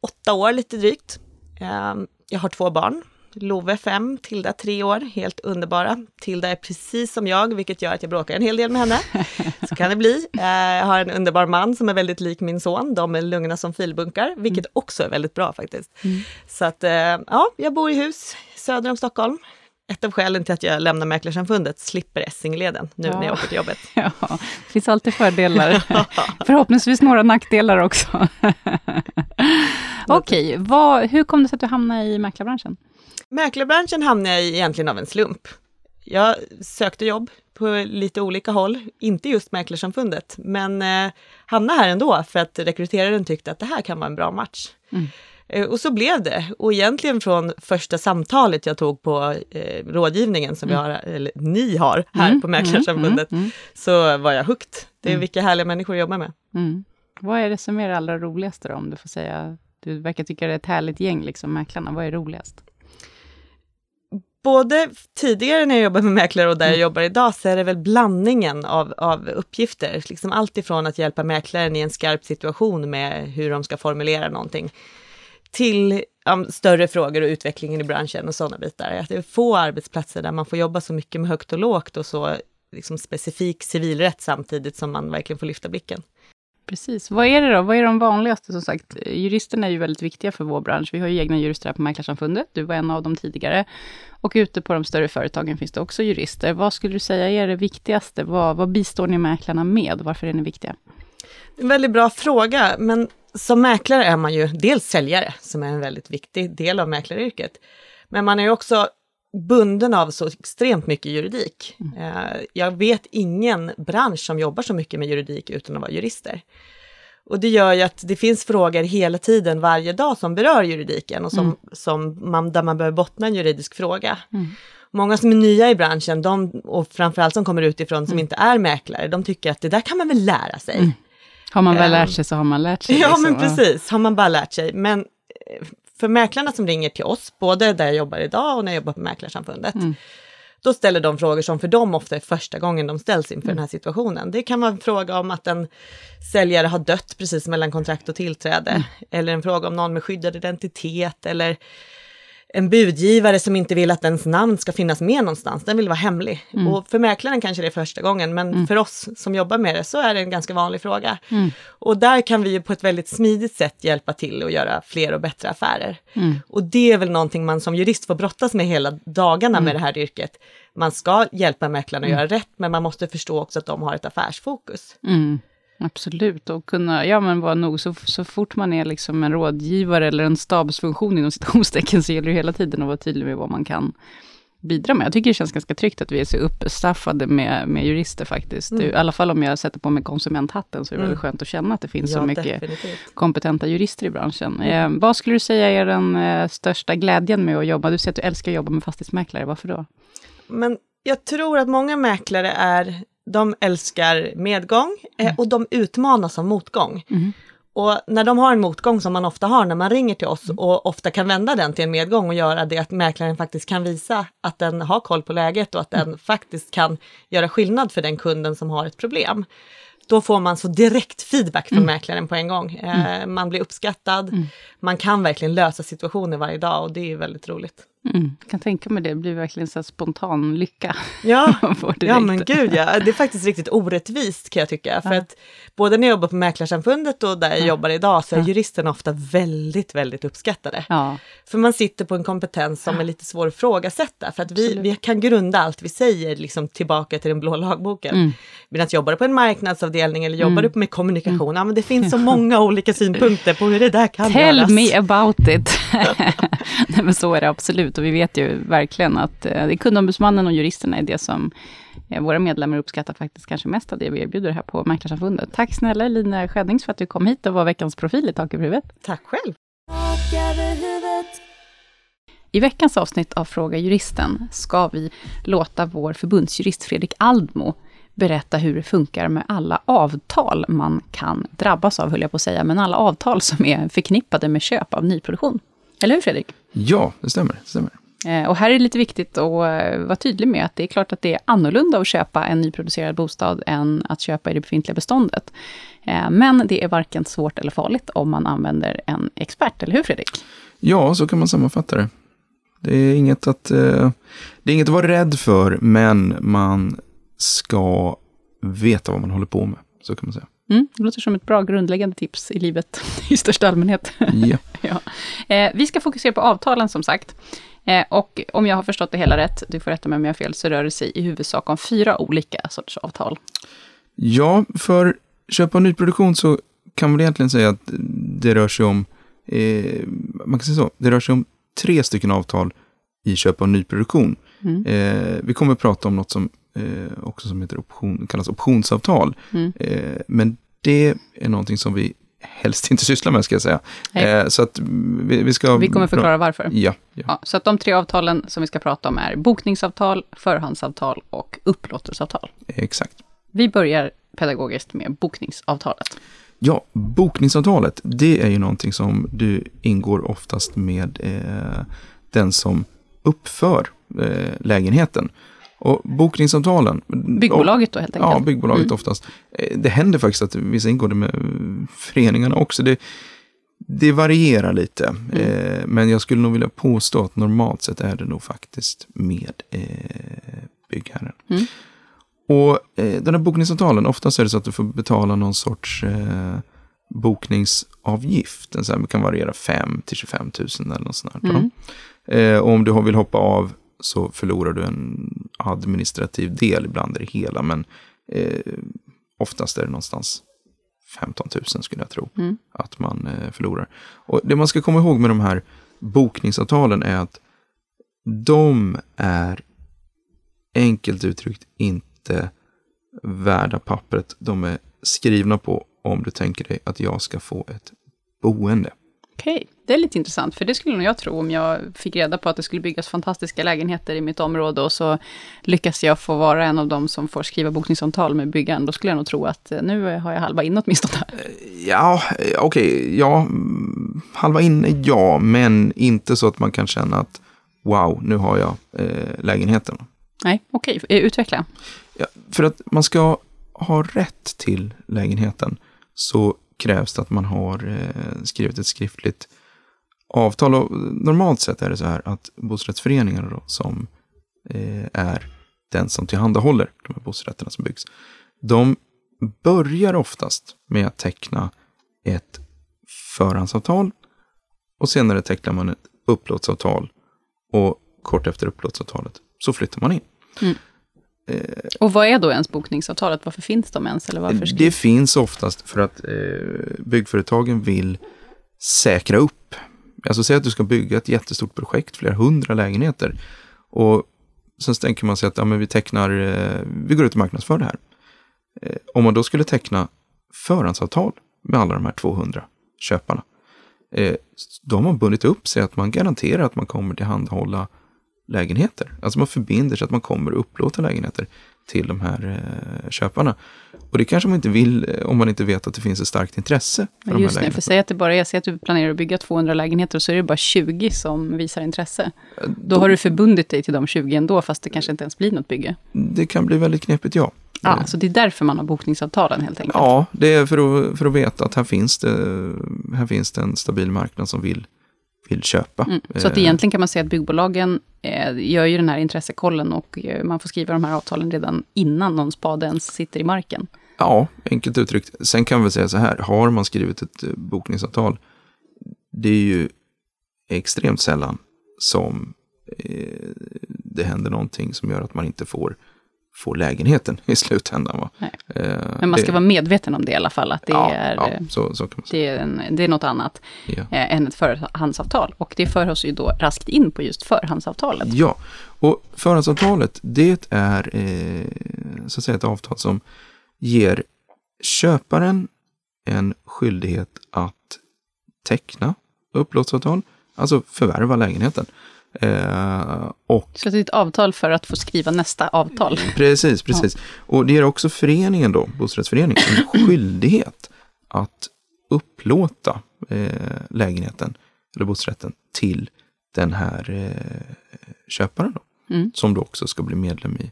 åtta år lite drygt. Ehm, Jag har två barn, Love 5, Tilda 3 år, helt underbara. Tilda är precis som jag, vilket gör att jag bråkar en hel del med henne. Så kan det bli. Eh, Jag har en underbar man som är väldigt lik min son, de är lugna som filbunkar, vilket också är väldigt bra faktiskt. Så att, eh, ja, jag bor i hus söder om Stockholm. Ett av skälen till att jag lämnar Mäklarsamfundet, slipper Essingeleden nu när Ja. jag åker till jobbet. Ja, det finns alltid fördelar. Förhoppningsvis några nackdelar också. Okej, vad- hur kom det sig att du hamnade i mäklarbranschen? Mäklarbranschen hamnade jag i egentligen av en slump. jag sökte jobb på lite olika håll, inte just Mäklarsamfundet, men eh, hamnade här ändå för att rekryteraren tyckte att det här kan vara en bra match. Mm. Eh, och så blev det. Och egentligen från första samtalet jag tog på eh, rådgivningen som mm. har, eller ni har här mm. på Mäklarsamfundet, mm. mm. så var jag hooked. Det är mm. vilka härliga människor jag jobbar med. Mm. Vad är det som är det allra roligaste då, om du får säga? Du verkar tycka det är ett härligt gäng, liksom, mäklarna. Vad är roligast? både tidigare när jag jobbade med mäklare och där jag mm. jobbar idag så är det väl blandningen av, av uppgifter. Liksom allt ifrån att hjälpa mäklaren i en skarp situation med hur de ska formulera någonting till um, större frågor och utvecklingen i branschen och sådana bitar. Att det är få arbetsplatser där man får jobba så mycket med högt och lågt och så liksom specifik civilrätt samtidigt som man verkligen får lyfta blicken. Precis. Vad är det då? Vad är de vanligaste? Som sagt, juristerna är ju väldigt viktiga för vår bransch. Vi har ju egna jurister här på Mäklarsamfundet. Du var en av dem tidigare. Och ute på de större företagen finns det också jurister. Vad skulle du säga är det viktigaste? Vad, vad bistår ni mäklarna med? Varför är ni viktiga? En väldigt bra fråga, men som mäklare är man ju dels säljare, som är en väldigt viktig del av mäklaryrket. Men man är ju också bunden av så extremt mycket juridik. Mm. Eh, jag vet ingen bransch som jobbar så mycket med juridik utan att vara jurister. Och det gör ju att det finns frågor hela tiden, varje dag, som berör juridiken och som, mm. som man, där man behöver bottna en juridisk fråga. Mm. Många som är nya i branschen, de, och framförallt som kommer utifrån som mm. inte är mäklare, de tycker att det där kan man väl lära sig. Har man väl lärt sig så har man lärt sig. Ja, liksom. men precis, har man bara lärt sig. Men eh, för mäklarna som ringer till oss, både där jag jobbar idag och när jag jobbar på Mäklarsamfundet, mm. då ställer de frågor som för dem ofta är första gången de ställs inför mm. den här situationen. Det kan vara en fråga om att en säljare har dött precis mellan kontrakt och tillträde, mm. eller en fråga om någon med skyddad identitet, eller en budgivare som inte vill att ens namn ska finnas med någonstans, den vill vara hemlig. Mm. Och för mäklaren kanske det är första gången, men mm. för oss som jobbar med det så är det en ganska vanlig fråga. Mm. Och där kan vi ju på ett väldigt smidigt sätt hjälpa till att göra fler och bättre affärer. Mm. Och det är väl någonting man som jurist får brottas med hela dagarna med mm. det här yrket. Man ska hjälpa mäklarna att mm. göra rätt, men man måste förstå också att de har ett affärsfokus. Absolut, och kunna, ja men vara nog, så, så fort man är liksom en rådgivare eller en stabsfunktion inom citationstecken, så gäller det hela tiden att vara tydlig med vad man kan bidra med. Jag tycker det känns ganska tryggt att vi är så uppstaffade med, med jurister faktiskt. Mm. I alla fall om jag sätter på mig konsumenthatten, så är det mm. väldigt skönt att känna att det finns ja, så mycket definitivt. kompetenta jurister i branschen. Mm. Eh, vad skulle du säga är den eh, största glädjen med att jobba? Du säger att du älskar att jobba med fastighetsmäklare, varför då? Men jag tror att många mäklare är de älskar medgång eh, mm. och de utmanas av motgång. Mm. Och när de har en motgång som man ofta har när man ringer till oss mm. och ofta kan vända den till en medgång och göra det att mäklaren faktiskt kan visa att den har koll på läget och att den mm. faktiskt kan göra skillnad för den kunden som har ett problem. Då får man så direkt feedback från mm. mäklaren på en gång. Eh, man blir uppskattad, mm. man kan verkligen lösa situationer varje dag och det är väldigt roligt. Mm, kan tänka mig det, det blir verkligen så spontan lycka. Ja, ja men gud ja, det är faktiskt riktigt orättvist kan jag tycka. För ja. att både när jag jobbar på Mäklarsamfundet och där jag ja. jobbar idag så är ja. juristerna ofta väldigt, väldigt uppskattade. För man sitter på en kompetens som är lite svår att ifrågasätta. För att vi, vi kan grunda allt vi säger liksom tillbaka till den blå lagboken. Mm. Medan jobbar du på en marknadsavdelning eller jobbar mm. du med kommunikation, mm. ja men det finns så många olika synpunkter på hur det där kan Tell göras. Tell me about it! Nej men så är det absolut ut. Och vi vet ju verkligen att eh, det är kundombudsmannen och juristerna är det som eh, våra medlemmar uppskattar faktiskt kanske mest av det vi erbjuder här på Mäklarsamfundet. Tack snälla Elina Skäddings för att du kom hit och var veckans profil i Tak över huvudet. Tack själv! I veckans avsnitt av Fråga Juristen ska vi låta vår förbundsjurist Fredrik Aldmo berätta hur det funkar med alla avtal man kan drabbas av, höll jag på att säga, men alla avtal som är förknippade med köp av nyproduktion. Eller hur Fredrik? Ja, det stämmer. Det stämmer. Eh, och här är det lite viktigt att eh, vara tydlig med att det är klart att det är annorlunda att köpa en nyproducerad bostad än att köpa i det befintliga beståndet. Eh, men det är varken svårt eller farligt om man använder en expert, eller hur Fredrik? Ja, så kan man sammanfatta det. Det är inget att, det är inget att vara rädd för, men man ska veta vad man håller på med. Så kan man säga. Mm, det låter som ett bra grundläggande tips i livet i största allmänhet. Ja. ja. Eh, vi ska fokusera på avtalen som sagt. Eh, och om jag har förstått det hela rätt, du får rätta mig om jag har fel, så rör det sig i huvudsak om fyra olika sorters avtal. Ja, för köp av nyproduktion så kan man egentligen säga att det rör sig om, eh, man kan säga så, det rör sig om tre stycken avtal i köp av nyproduktion. Mm. Eh, vi kommer att prata om något som eh, också som heter option, kallas optionsavtal. Mm. Eh, men det är någonting som vi helst inte sysslar med, ska jag säga. Eh, så att vi, vi ska... Vi kommer förklara varför. Ja, ja. Ja, så att de tre avtalen som vi ska prata om är bokningsavtal, förhandsavtal och upplåtelseavtal. exakt. Vi börjar pedagogiskt med bokningsavtalet. Ja, bokningsavtalet, det är ju någonting som du ingår oftast med eh, den som uppför eh, lägenheten. Och bokningsavtalen... Byggbolaget då helt enkelt. Ja, byggbolaget Mm. oftast. Eh, Det händer faktiskt att vissa ingår det med eh, föreningarna också. Det, det varierar lite. Mm. Eh, men jag skulle nog vilja påstå att normalt sett är det nog faktiskt med eh, byggherren. Mm. Och eh, den här bokningsavtalen, oftast är det så att du får betala någon sorts eh, bokningsavgift. Den så här, kan variera 5 till 25 000 eller något sånt där. Eh, och om du vill hoppa av så förlorar du en administrativ del ibland i det hela. Men eh, oftast är det någonstans 15 000 skulle jag tro Mm. att man eh, förlorar. Och det man ska komma ihåg med de här bokningsavtalen är att de är enkelt uttryckt inte värda pappret de är skrivna på om du tänker dig att jag ska få ett boende. Okej, det är lite intressant, för det skulle nog jag tro om jag fick reda på att det skulle byggas fantastiska lägenheter i mitt område och så lyckas jag få vara en av dem som får skriva bokningsavtal med byggaren. Då skulle jag nog tro att eh, nu har jag halva in åtminstone. här. Ja, eh, okej, ja, mm, halva in, ja, men inte så att man kan känna att wow, nu har jag eh, lägenheten. Nej, okej, eh, utveckla. Ja, för att man ska ha rätt till lägenheten så krävs det att man har eh, skrivit ett skriftligt avtal. Och normalt sett är det så här att bostadsrättsföreningarna då, som eh, är den som tillhandahåller de här bostadsrätterna som byggs, de börjar oftast med att teckna ett förhandsavtal och senare tecknar man ett upplåtsavtal och kort efter upplåtsavtalet så flyttar man in. Mm. Och vad är då ens bokningsavtalet? Varför finns de ens? Eller varför Det finns oftast för att eh, byggföretagen vill säkra upp. Alltså säg att du ska bygga ett jättestort projekt, flera hundra lägenheter. Och sen tänker man sig att ja, men vi tecknar, eh, vi går ut och marknadsför det här. Eh, om man då skulle teckna förhandsavtal med alla de här 200 köparna. Eh, då har man bundit upp sig att man garanterar att man kommer tillhandahålla lägenheter. Alltså man förbinder sig att man kommer att upplåta lägenheter till de här eh, köparna. Och det kanske man inte vill eh, om man inte vet att det finns ett starkt intresse för de här Just det, för säg att det bara är, säg att du planerar att bygga 200 lägenheter och så är det bara 20 som visar intresse. Då har du förbundit dig till de 20 ändå, fast det kanske inte ens blir något bygge. Det kan bli väldigt knepigt, ja. Ja, så det är därför man har bokningsavtalen helt enkelt. Ja, det är för att, för att veta att här finns, det, här finns det en stabil marknad som vill, vill köpa. Mm. Så att Eh, egentligen kan man säga att byggbolagen eh, gör ju den här intressekollen och eh, man får skriva de här avtalen redan innan någon spade ens sitter i marken. Ja, enkelt uttryckt. Sen kan vi säga så här, har man skrivit ett bokningsavtal, det är ju extremt sällan som det händer någonting som gör att man inte får, får lägenheten i slutändan. Va? Nej. Eh, Men man ska det- vara medveten om det i alla fall, att det, ja, är, ja, eh, så, så kan man säga. det, är, en, det är något annat Ja. eh, än ett förhandsavtal. Och det för oss ju då raskt in på just förhandsavtalet. Ja, och förhandsavtalet det är eh, så att säga ett avtal som ger köparen en skyldighet att teckna upplåtelseavtal, alltså förvärva lägenheten. Eh, och Så det är ett avtal för att få skriva nästa avtal. precis, precis. Och det ger också föreningen då, bostadsrättsföreningen, en skyldighet att upplåta eh, lägenheten eller bostadsrätten till den här eh, köparen då, Mm. som då också ska bli medlem i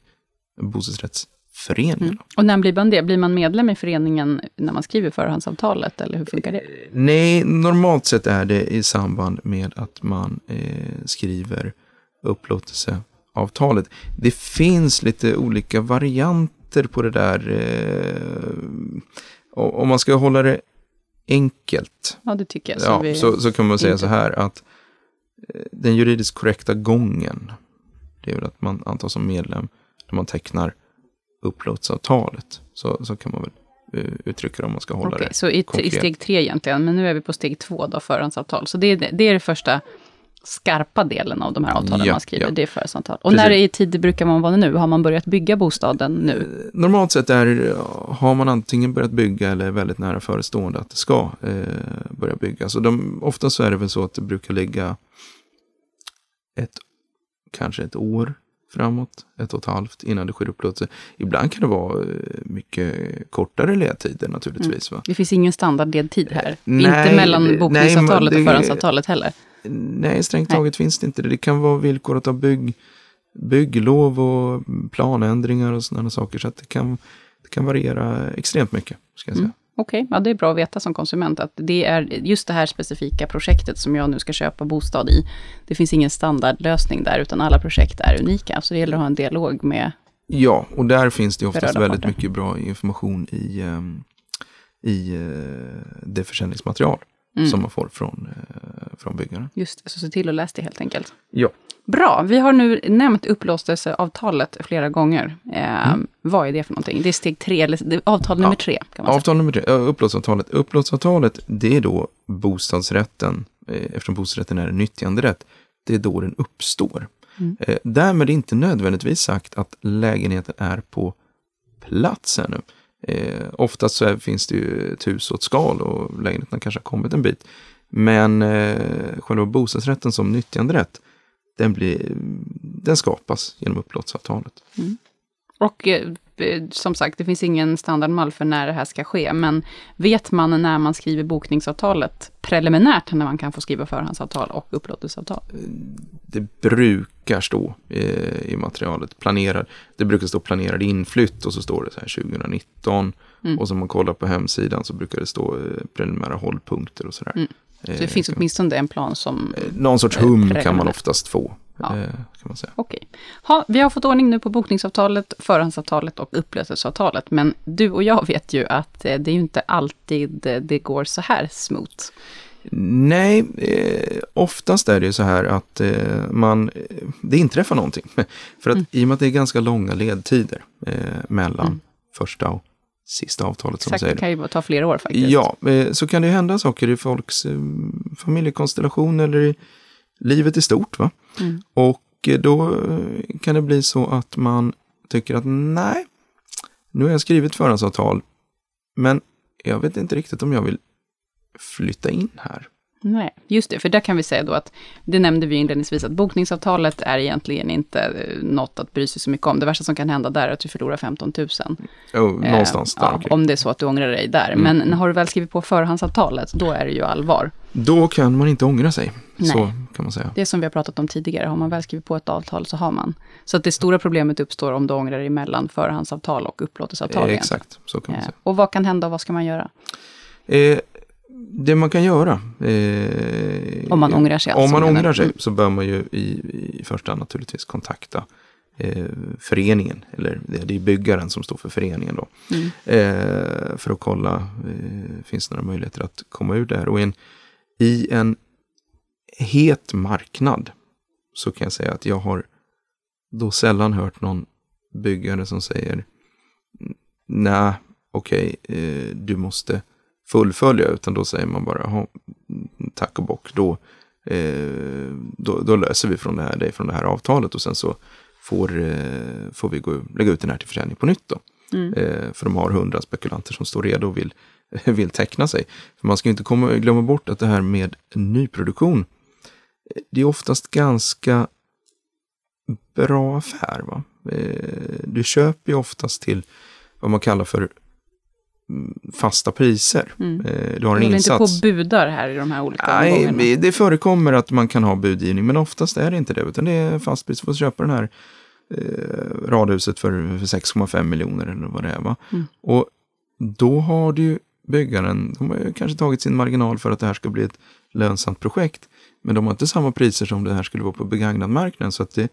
bostadsrättsföreningen. Och när blir man det? Blir man medlem i föreningen när man skriver förhandsavtalet, eller hur funkar det? Nej, normalt sett är det i samband med att man eh, skriver upplåtelseavtalet. Det finns lite olika varianter på det där. Eh, om man ska hålla det enkelt Ja, det tycker jag. Så ja, vi, så, så kan man säga inte- så här att eh, den juridiskt korrekta gången, det är väl att man antas som medlem när man tecknar upplåtelseavtalet. Så, så kan man väl eh, uttrycka det om man ska hålla Okej, det. så i, i steg tre egentligen, men nu är vi på steg två då, förhandsavtal. Så det är det, är det första skarpa delen av de här avtalen Ja, man skriver, ja. det är förhandsavtal. Och Precis. när i tid brukar man vara nu? Har man börjat bygga bostaden nu? Normalt sett är, har man antingen börjat bygga eller är väldigt nära förestående att det ska eh, börja byggas. Och de, ofta så är det väl så att det brukar ligga ett, kanske ett år framåt, ett och ett halvt innan det sker upplåtelse. Ibland kan det vara eh, mycket kortare ledtider naturligtvis. Va? Det finns ingen standardledtid här. Nej, inte mellan nej, bokningsavtalet och förhandsavtalet heller. Nej, strängt Nej. taget finns det inte det. Det kan vara villkorat av bygg, bygglov och planändringar och sådana saker. Så det kan, det kan variera extremt mycket, ska jag säga. Mm. Okej, ja, det är bra att veta som konsument att det är just det här specifika projektet som jag nu ska köpa bostad i. Det finns ingen standardlösning där, utan alla projekt är unika. Så det gäller att ha en dialog med... Ja, och där finns det oftast väldigt parter. mycket bra information i, ehm, i eh, det försäljningsmaterial Mm. som man får från, eh, från byggaren. Just det, så se till att läsa det helt enkelt. Ja. Bra, vi har nu nämnt upplåtelseavtalet flera gånger. Eh, Mm. Vad är det för någonting? Det är steg tre, eller är avtal nummer Ja. tre kan man säga. Avtal nummer tre, upplåtelseavtalet. Upplåtelseavtalet, det är då bostadsrätten, eh, eftersom bostadsrätten är en nyttjanderätt, det är då den uppstår. Mm. Eh, därmed inte nödvändigtvis sagt att lägenheten är på plats ännu. Eh, oftast så är, finns det ju ett hus och ett skal och lägenheten kanske har kommit en bit. Men eh, själva bostadsrätten som nyttjanderätt, den, blir, den skapas genom upplåtelseavtalet. Och eh, eh, som sagt, det finns ingen standardmall för när det här ska ske. Men vet man när man skriver bokningsavtalet preliminärt, när man kan få skriva förhandsavtal och upplåtelseavtal? det brukar stå eh, i materialet planerad. Det brukar stå planerad inflytt och så står det så här 2019. Mm. Och som man kollar på hemsidan så brukar det stå eh, preliminära hållpunkter och sådär. Mm. Så det finns åtminstone en plan som... Eh, Någon sorts eh, hum kan man oftast få. Ja. Eh, kan man säga. Okej. Ha, vi har fått ordning nu på bokningsavtalet, förhandsavtalet och upplöselseavtalet. Men du och jag vet ju att eh, det är ju inte alltid eh, det går så här smooth. Nej, eh, oftast är det ju så här att eh, man, eh, det inträffar någonting. För att Mm. i och med att det är ganska långa ledtider eh, mellan Mm. första och sista avtalet som Exakt, säger. det kan ju ta flera år faktiskt. Ja, eh, så kan det ju hända saker i folks eh, familjekonstellation eller i livet i stort. Va? Mm. Och eh, då kan det bli så att man tycker att nej, nu har jag skrivit förhandsavtal, men jag vet inte riktigt om jag vill flytta in här. Nej, just det, för där kan vi säga då att, det nämnde vi inledningsvis, att bokningsavtalet är egentligen inte eh, något att bry sig så mycket om. Det värsta som kan hända där är att du förlorar 15 000. Oh, Eh, någonstans där ja, omkring. Om det är så att du ångrar dig där. Mm. Men har du väl skrivit på förhandsavtalet, då är det ju allvar. Då kan man inte ångra sig. Nej. Så kan man säga. Det är som vi har pratat om tidigare, har man väl skrivit på ett avtal så har man. Så att det stora problemet uppstår om du ångrar dig mellan förhandsavtal och upplåtelseavtal. Eh, exakt, så kan man Eh, säga. Och vad kan hända och vad ska man göra? Eh, det man kan göra. Eh, Om man ångrar sig Om alltså, man menar ångrar sig Mm. så bör man ju i, i första hand naturligtvis kontakta eh, föreningen. Eller det, det är byggaren som står för föreningen då. Mm. Eh, för att kolla, eh, finns det några möjligheter att komma ur där. Och i en, i en het marknad så kan jag säga att jag har då sällan hört någon byggare som säger nej, okej, eh, du måste fullfölja, utan då säger man bara, "Jaha, mm, tack och bock, då, eh, då, då löser vi från det här, det från det här avtalet och sen så får, eh, får vi gå, lägga ut den här till försäljning på nytt då. Mm. Eh, för de har hundra spekulanter som står redo och vill, vill teckna sig. För man ska inte komma, glömma bort att det här med nyproduktion, eh, det är oftast ganska bra affär. Va? Eh, du köper ju oftast till vad man kallar för fasta priser. Mm. Eh, du har Du en inte på insats. och budar här i de här olika Nej, omgångarna? det förekommer att man kan ha budgivning, men oftast är det inte det, utan det är fast pris. Du får köpa den här eh, radhuset för, för 6,5 miljoner eller vad det är. Va? Mm. Och då har du byggaren, de har kanske tagit sin marginal för att det här ska bli ett lönsamt projekt. Men de har inte samma priser som det här skulle vara på begagnad marknaden. Så att det,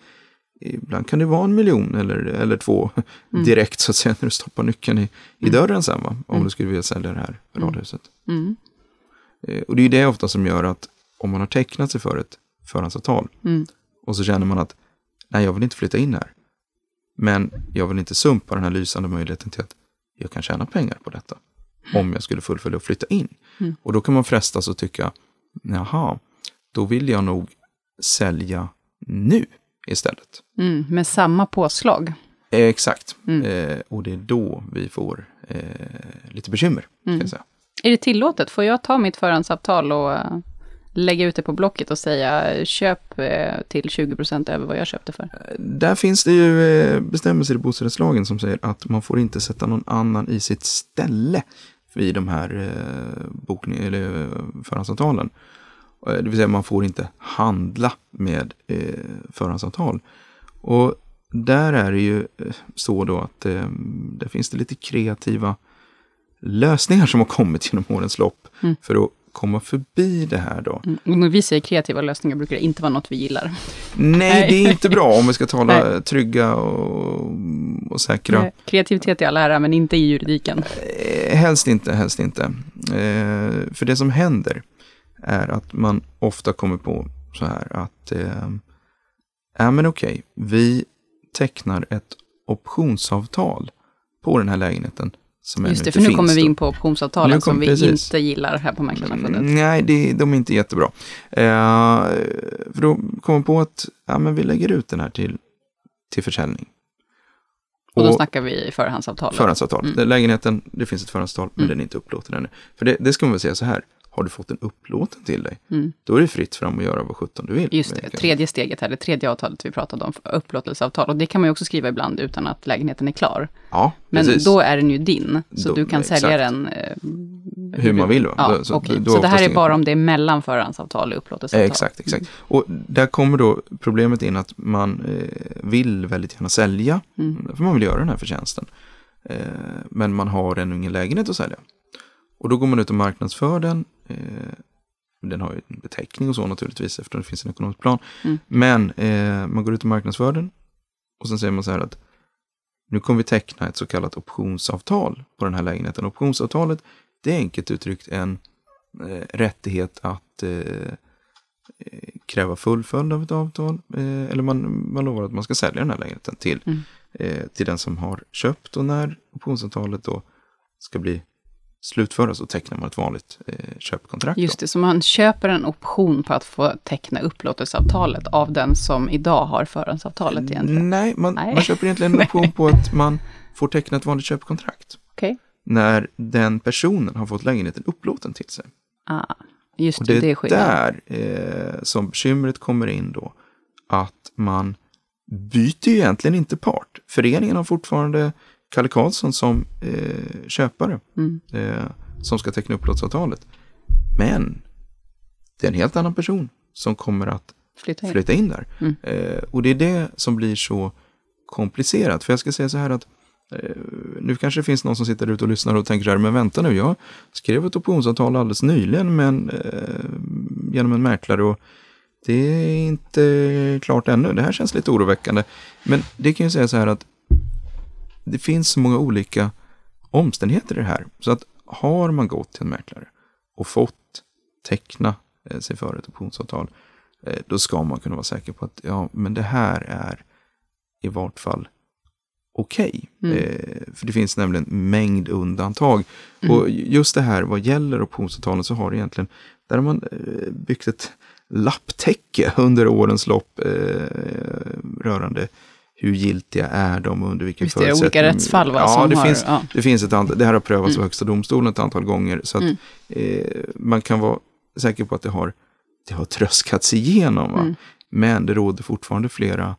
ibland kan det vara en miljon eller, eller två Mm. direkt så att säga när du stoppar nyckeln i, i dörren sen. Va? Om Mm. du skulle vilja sälja det här radhuset. Mm. Eh, Och det är det ofta som gör att om man har tecknat sig för ett förhandsavtal Mm. och så känner man att nej, jag vill inte flytta in här. Men jag vill inte sumpa den här lysande möjligheten till att jag kan tjäna pengar på detta. Om jag skulle fullfölja och flytta in. Mm. Och då kan man frestas att tycka, jaha, då vill jag nog sälja nu istället. Mm, med samma påslag. Eh, exakt. Mm. Eh, och det är då vi får eh, lite bekymmer. Mm. Är det tillåtet? Får jag ta mitt förhandsavtal och eh, lägga ut det på Blocket och säga köp eh, till 20% över vad jag köpte för? Där finns det ju eh, bestämmelser i bostadsrättslagen som säger att man får inte sätta någon annan i sitt ställe vid de här eh, bokning, eller eh, förhandsavtalen. Eh, Det vill säga man får inte handla med eh, förhandsavtal. Och där är det ju eh, så då att eh, där finns det lite kreativa lösningar som har kommit genom årens lopp Mm. för att komma förbi det här då. Mm. Och när vi säger kreativa lösningar brukar det inte vara något vi gillar. Nej, Nej. det är inte bra om vi ska tala Nej. trygga och, och säkra. Eh, Kreativitet i all ära, men inte i juridiken. Helst inte, helst inte. Eh, för det som händer är att man ofta kommer på så här att, eh, ja men okej, vi tecknar ett optionsavtal på den här lägenheten som Just det, för nu kommer vi då. in på optionsavtalen kom- som vi precis. inte gillar här på Mäklarsamfundet. Nej, det, de är inte jättebra. Eh, för då kommer man på att ja, men vi lägger ut den här till, till försäljning. Och då snackar vi förhandsavtal. Förhandsavtal. Mm. Lägenheten, det finns ett förhandsavtal, men Mm. den är inte upplåten ännu. För det, det ska man väl säga så här, har du fått den upplåten till dig, Mm. då är det fritt fram att göra vad sjutton du vill. Just det, tredje steget här, det tredje avtalet vi pratade om, upplåtelseavtal. Och det kan man ju också skriva ibland utan att lägenheten är klar. Ja, Men precis. då är den ju din, så Då- du kan exakt. sälja den eh, Hur man vill, va? Ja, så- då Så det här är bara om det är mellan förhandsavtal och upplåtelseavtal? Eh, Exakt, exakt. Och där kommer då problemet in att man eh, vill väldigt gärna sälja, Mm. för man vill göra den här förtjänsten. Eh, men man har ännu ingen lägenhet att sälja. Och då går man ut och marknadsför den. Eh, den har ju en beteckning och så naturligtvis eftersom det finns en ekonomisk plan. Mm. Men eh, man går ut och marknadsför den. Och sen säger man så här att nu kommer vi teckna ett så kallat optionsavtal på den här lägenheten. Optionsavtalet det är enkelt uttryckt en eh, rättighet att eh, eh, kräva fullföljd av ett avtal. Eh, eller man, man lovar att man ska sälja den här lägenheten till, Mm. till den som har köpt. Och när optionsavtalet då ska bli slutföras så tecknar man ett vanligt eh, köpkontrakt. Just då. det, så man köper en option på att få teckna upplåtelseavtalet av den som idag har förhandsavtalet egentligen? Nej, man, Nej. man köper egentligen en option på att man får teckna ett vanligt köpkontrakt. Okej. När den personen har fått lägenheten upplåten till sig. Ah, just Och det, det är är skillnad. där eh, som bekymret kommer in då. Att man byter ju egentligen inte part. Föreningen har fortfarande Kalle Karlsson som eh, köpare. Mm. Eh, som ska teckna upplåtelseavtalet. Men det är en helt annan person som kommer att Flytta in. flytta in där. Mm. Eh, och det är det som blir så komplicerat. För jag ska säga så här att eh, nu kanske det finns någon som sitter ute och lyssnar och tänker så här, men vänta nu, jag skrev ett optionsavtal alldeles nyligen med en, eh, genom en mäklare och det är inte klart ännu. Det här känns lite oroväckande. Men det kan ju säga så här att det finns så många olika omständigheter i det här. Så att har man gått till en mäklare och fått teckna eh, sig för ett optionsavtal, eh, då ska man kunna vara säker på att ja, men det här är i vart fall okej. Mm. Eh, för det finns nämligen mängd undantag. Mm. Och just det här vad gäller optionsavtalen så har det egentligen, där har man eh, byggt ett lapptäcke under årens lopp eh, rörande hur giltiga är de och under vilken Visst är det olika förutsättning. rättsfall va, Ja, som det har, finns, ja. det finns ett antal, det här har prövats Mm. av Högsta domstolen ett antal gånger. Så att Mm. eh, man kan vara säker på att det har, det har tröskats igenom. Mm. Men det råder fortfarande flera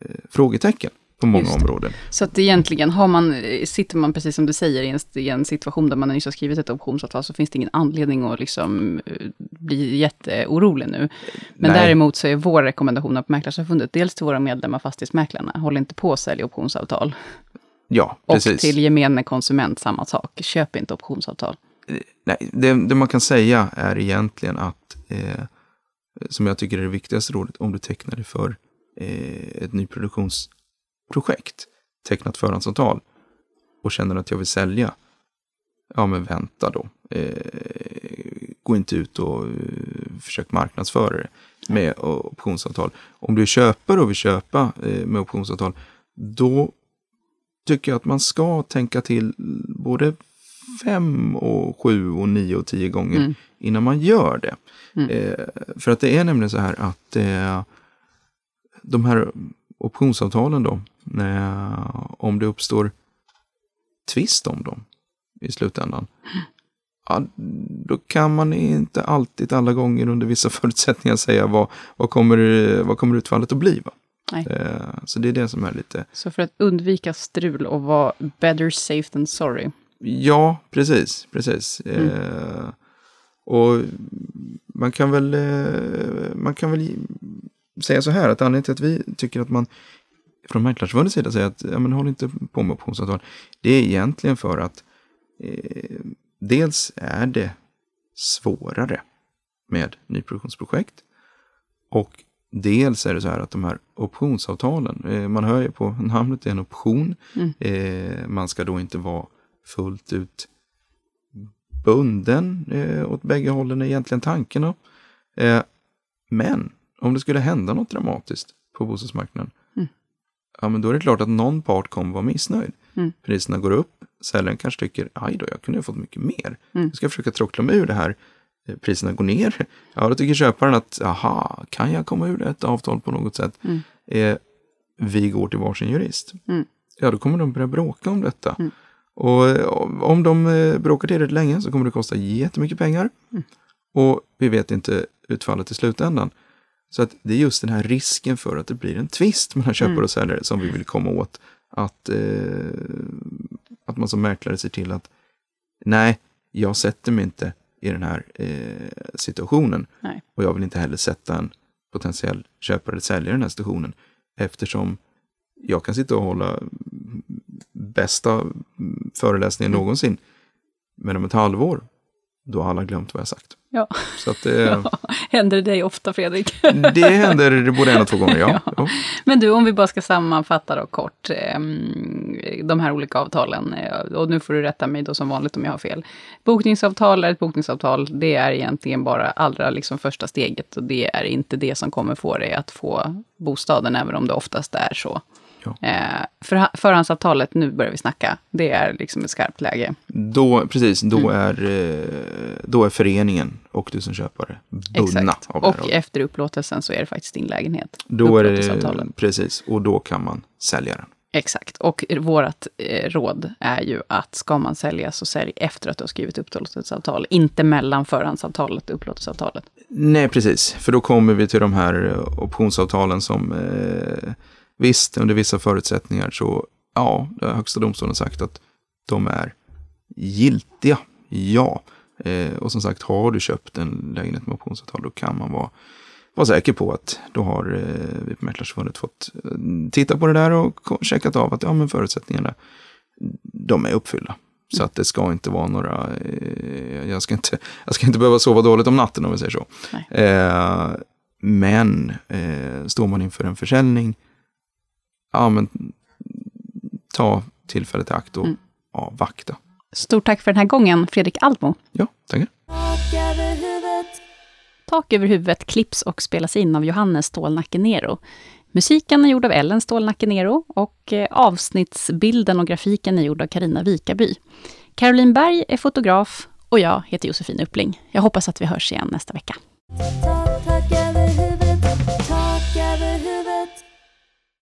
eh, frågetecken på många områden. Så att egentligen har man, sitter man precis som du säger i en, i en situation där man nyss har skrivit ett optionsavtal så finns det ingen anledning att liksom eh, bli jätteorolig nu. Men Nej. däremot så är vår rekommendation på Mäklarsamfundet, dels till våra medlemmar fastighetsmäklarna, håll inte på att sälja optionsavtal. Ja, Och precis. till gemene konsument samma sak, köp inte optionsavtal. Nej, det, det man kan säga är egentligen att, eh, som jag tycker är det viktigaste rådet, om du tecknar dig för eh, ett nyproduktionsprojekt, tecknat förhandsavtal och känner att jag vill sälja, ja men vänta då. Eh, gå inte ut och eh, försök marknadsföra det med optionsavtal. Om du är köpare och vill köpa eh, med optionsavtal, då tycker jag att man ska tänka till både fem och sju och nio och tio gånger Mm. innan man gör det. Mm. Eh, för att det är nämligen så här att eh, de här optionsavtalen då, om det uppstår tvist om dem i slutändan, ja, då kan man inte alltid alla gånger under vissa förutsättningar säga vad, vad, kommer, vad kommer utfallet att bli. Va? Nej. Eh, så det är det som är lite, Så för att undvika strul och vara better safe than sorry. ja precis, precis. Eh, och man kan väl, eh, man kan väl säga så här att anledningen till att vi tycker att man från Mäklarförbundets sida säger att ja, men håll inte på med optionsavtal. Det är egentligen för att eh, dels är det svårare med nyproduktionsprojekt och dels är det så här att de här optionsavtalen, eh, man hör ju på namnet, det är en option. Mm. Eh, man ska då inte vara fullt ut bunden eh, åt bägge hållen är egentligen tanken. Eh, men om det skulle hända något dramatiskt på bostadsmarknaden. Ja men då är det klart att någon part kommer vara missnöjd. Mm. Priserna går upp, säljaren kanske tycker, aj då, jag kunde ha fått mycket mer. Mm. Jag ska försöka tråckla mig ur det här. Eh, Priserna går ner. Ja, då tycker köparen att, aha, kan jag komma ur ett avtal på något sätt? Mm. Eh, vi går till varsin jurist. Mm. Ja, då kommer de börja bråka om detta. Mm. Och eh, om de eh, bråkar tillräckligt länge så kommer det kosta jättemycket pengar. Mm. Och vi vet inte utfallet i slutändan. Så att det är just den här risken för att det blir en tvist mellan köpare Mm. och säljare som vi vill komma åt. Att, eh, att man som mäklare ser till att nej, jag sätter mig inte i den här eh, situationen. Nej. Och jag vill inte heller sätta en potentiell köpare eller säljare i den här situationen. Eftersom jag kan sitta och hålla bästa föreläsningen Mm. någonsin. Men om ett halvår, då har alla glömt vad jag sagt. Ja. Så det, Händer det dig ofta, Fredrik? det händer både en och två gånger, ja. ja. Men du, om vi bara ska sammanfatta då kort ehm, de här olika avtalen. eh, Och nu får du rätta mig då som vanligt om jag har fel. Bokningsavtal är ett bokningsavtal. Det är egentligen bara allra liksom första steget. Och det är inte det som kommer få dig att få bostaden, även om det oftast är så. Ja. Eh, för, förhandsavtalet, nu börjar vi snacka, det är liksom ett skarpt läge. Då, precis, då, Mm. är, eh, då är föreningen och du som köpare bundna Exakt. av det. Och efter upplåtelsen så är det faktiskt din lägenhet. Då är det, precis, och då kan man sälja den. Exakt. Och vårt eh, råd är ju att ska man sälja så sälj efter att du har skrivit upplåtelseavtal. Inte mellan förhandsavtalet och upplåtelseavtalet. Nej, precis. För då kommer vi till de här eh, optionsavtalen som eh, visst, under vissa förutsättningar så, ja, det har Högsta domstolen sagt att de är giltiga. Ja. Eh, och som sagt, har du köpt en lägenhet med optionsavtal, då kan man vara, vara säker på att då har eh, vi på Mäklarförbundet fått eh, titta på det där och checkat av att ja, men förutsättningarna, de är uppfyllda. Så att det ska inte vara några, eh, jag, ska inte, jag ska inte behöva sova dåligt om natten om vi säger så. Eh, men eh, står man inför en försäljning, ja men ta tillfället i akt och Mm. avvakta. Stort tack för den här gången, Fredrik Almo. Ja, tackar. Tak över huvudet klipps och spelas in av Johannes Stålnacke Nero. Musiken är gjord av Ellen Stålnacke Nero och eh, avsnittsbilden och grafiken är gjord av Karina Vikaby. Caroline Berg är fotograf och jag heter Josefin Uppling. Jag hoppas att vi hörs igen nästa vecka.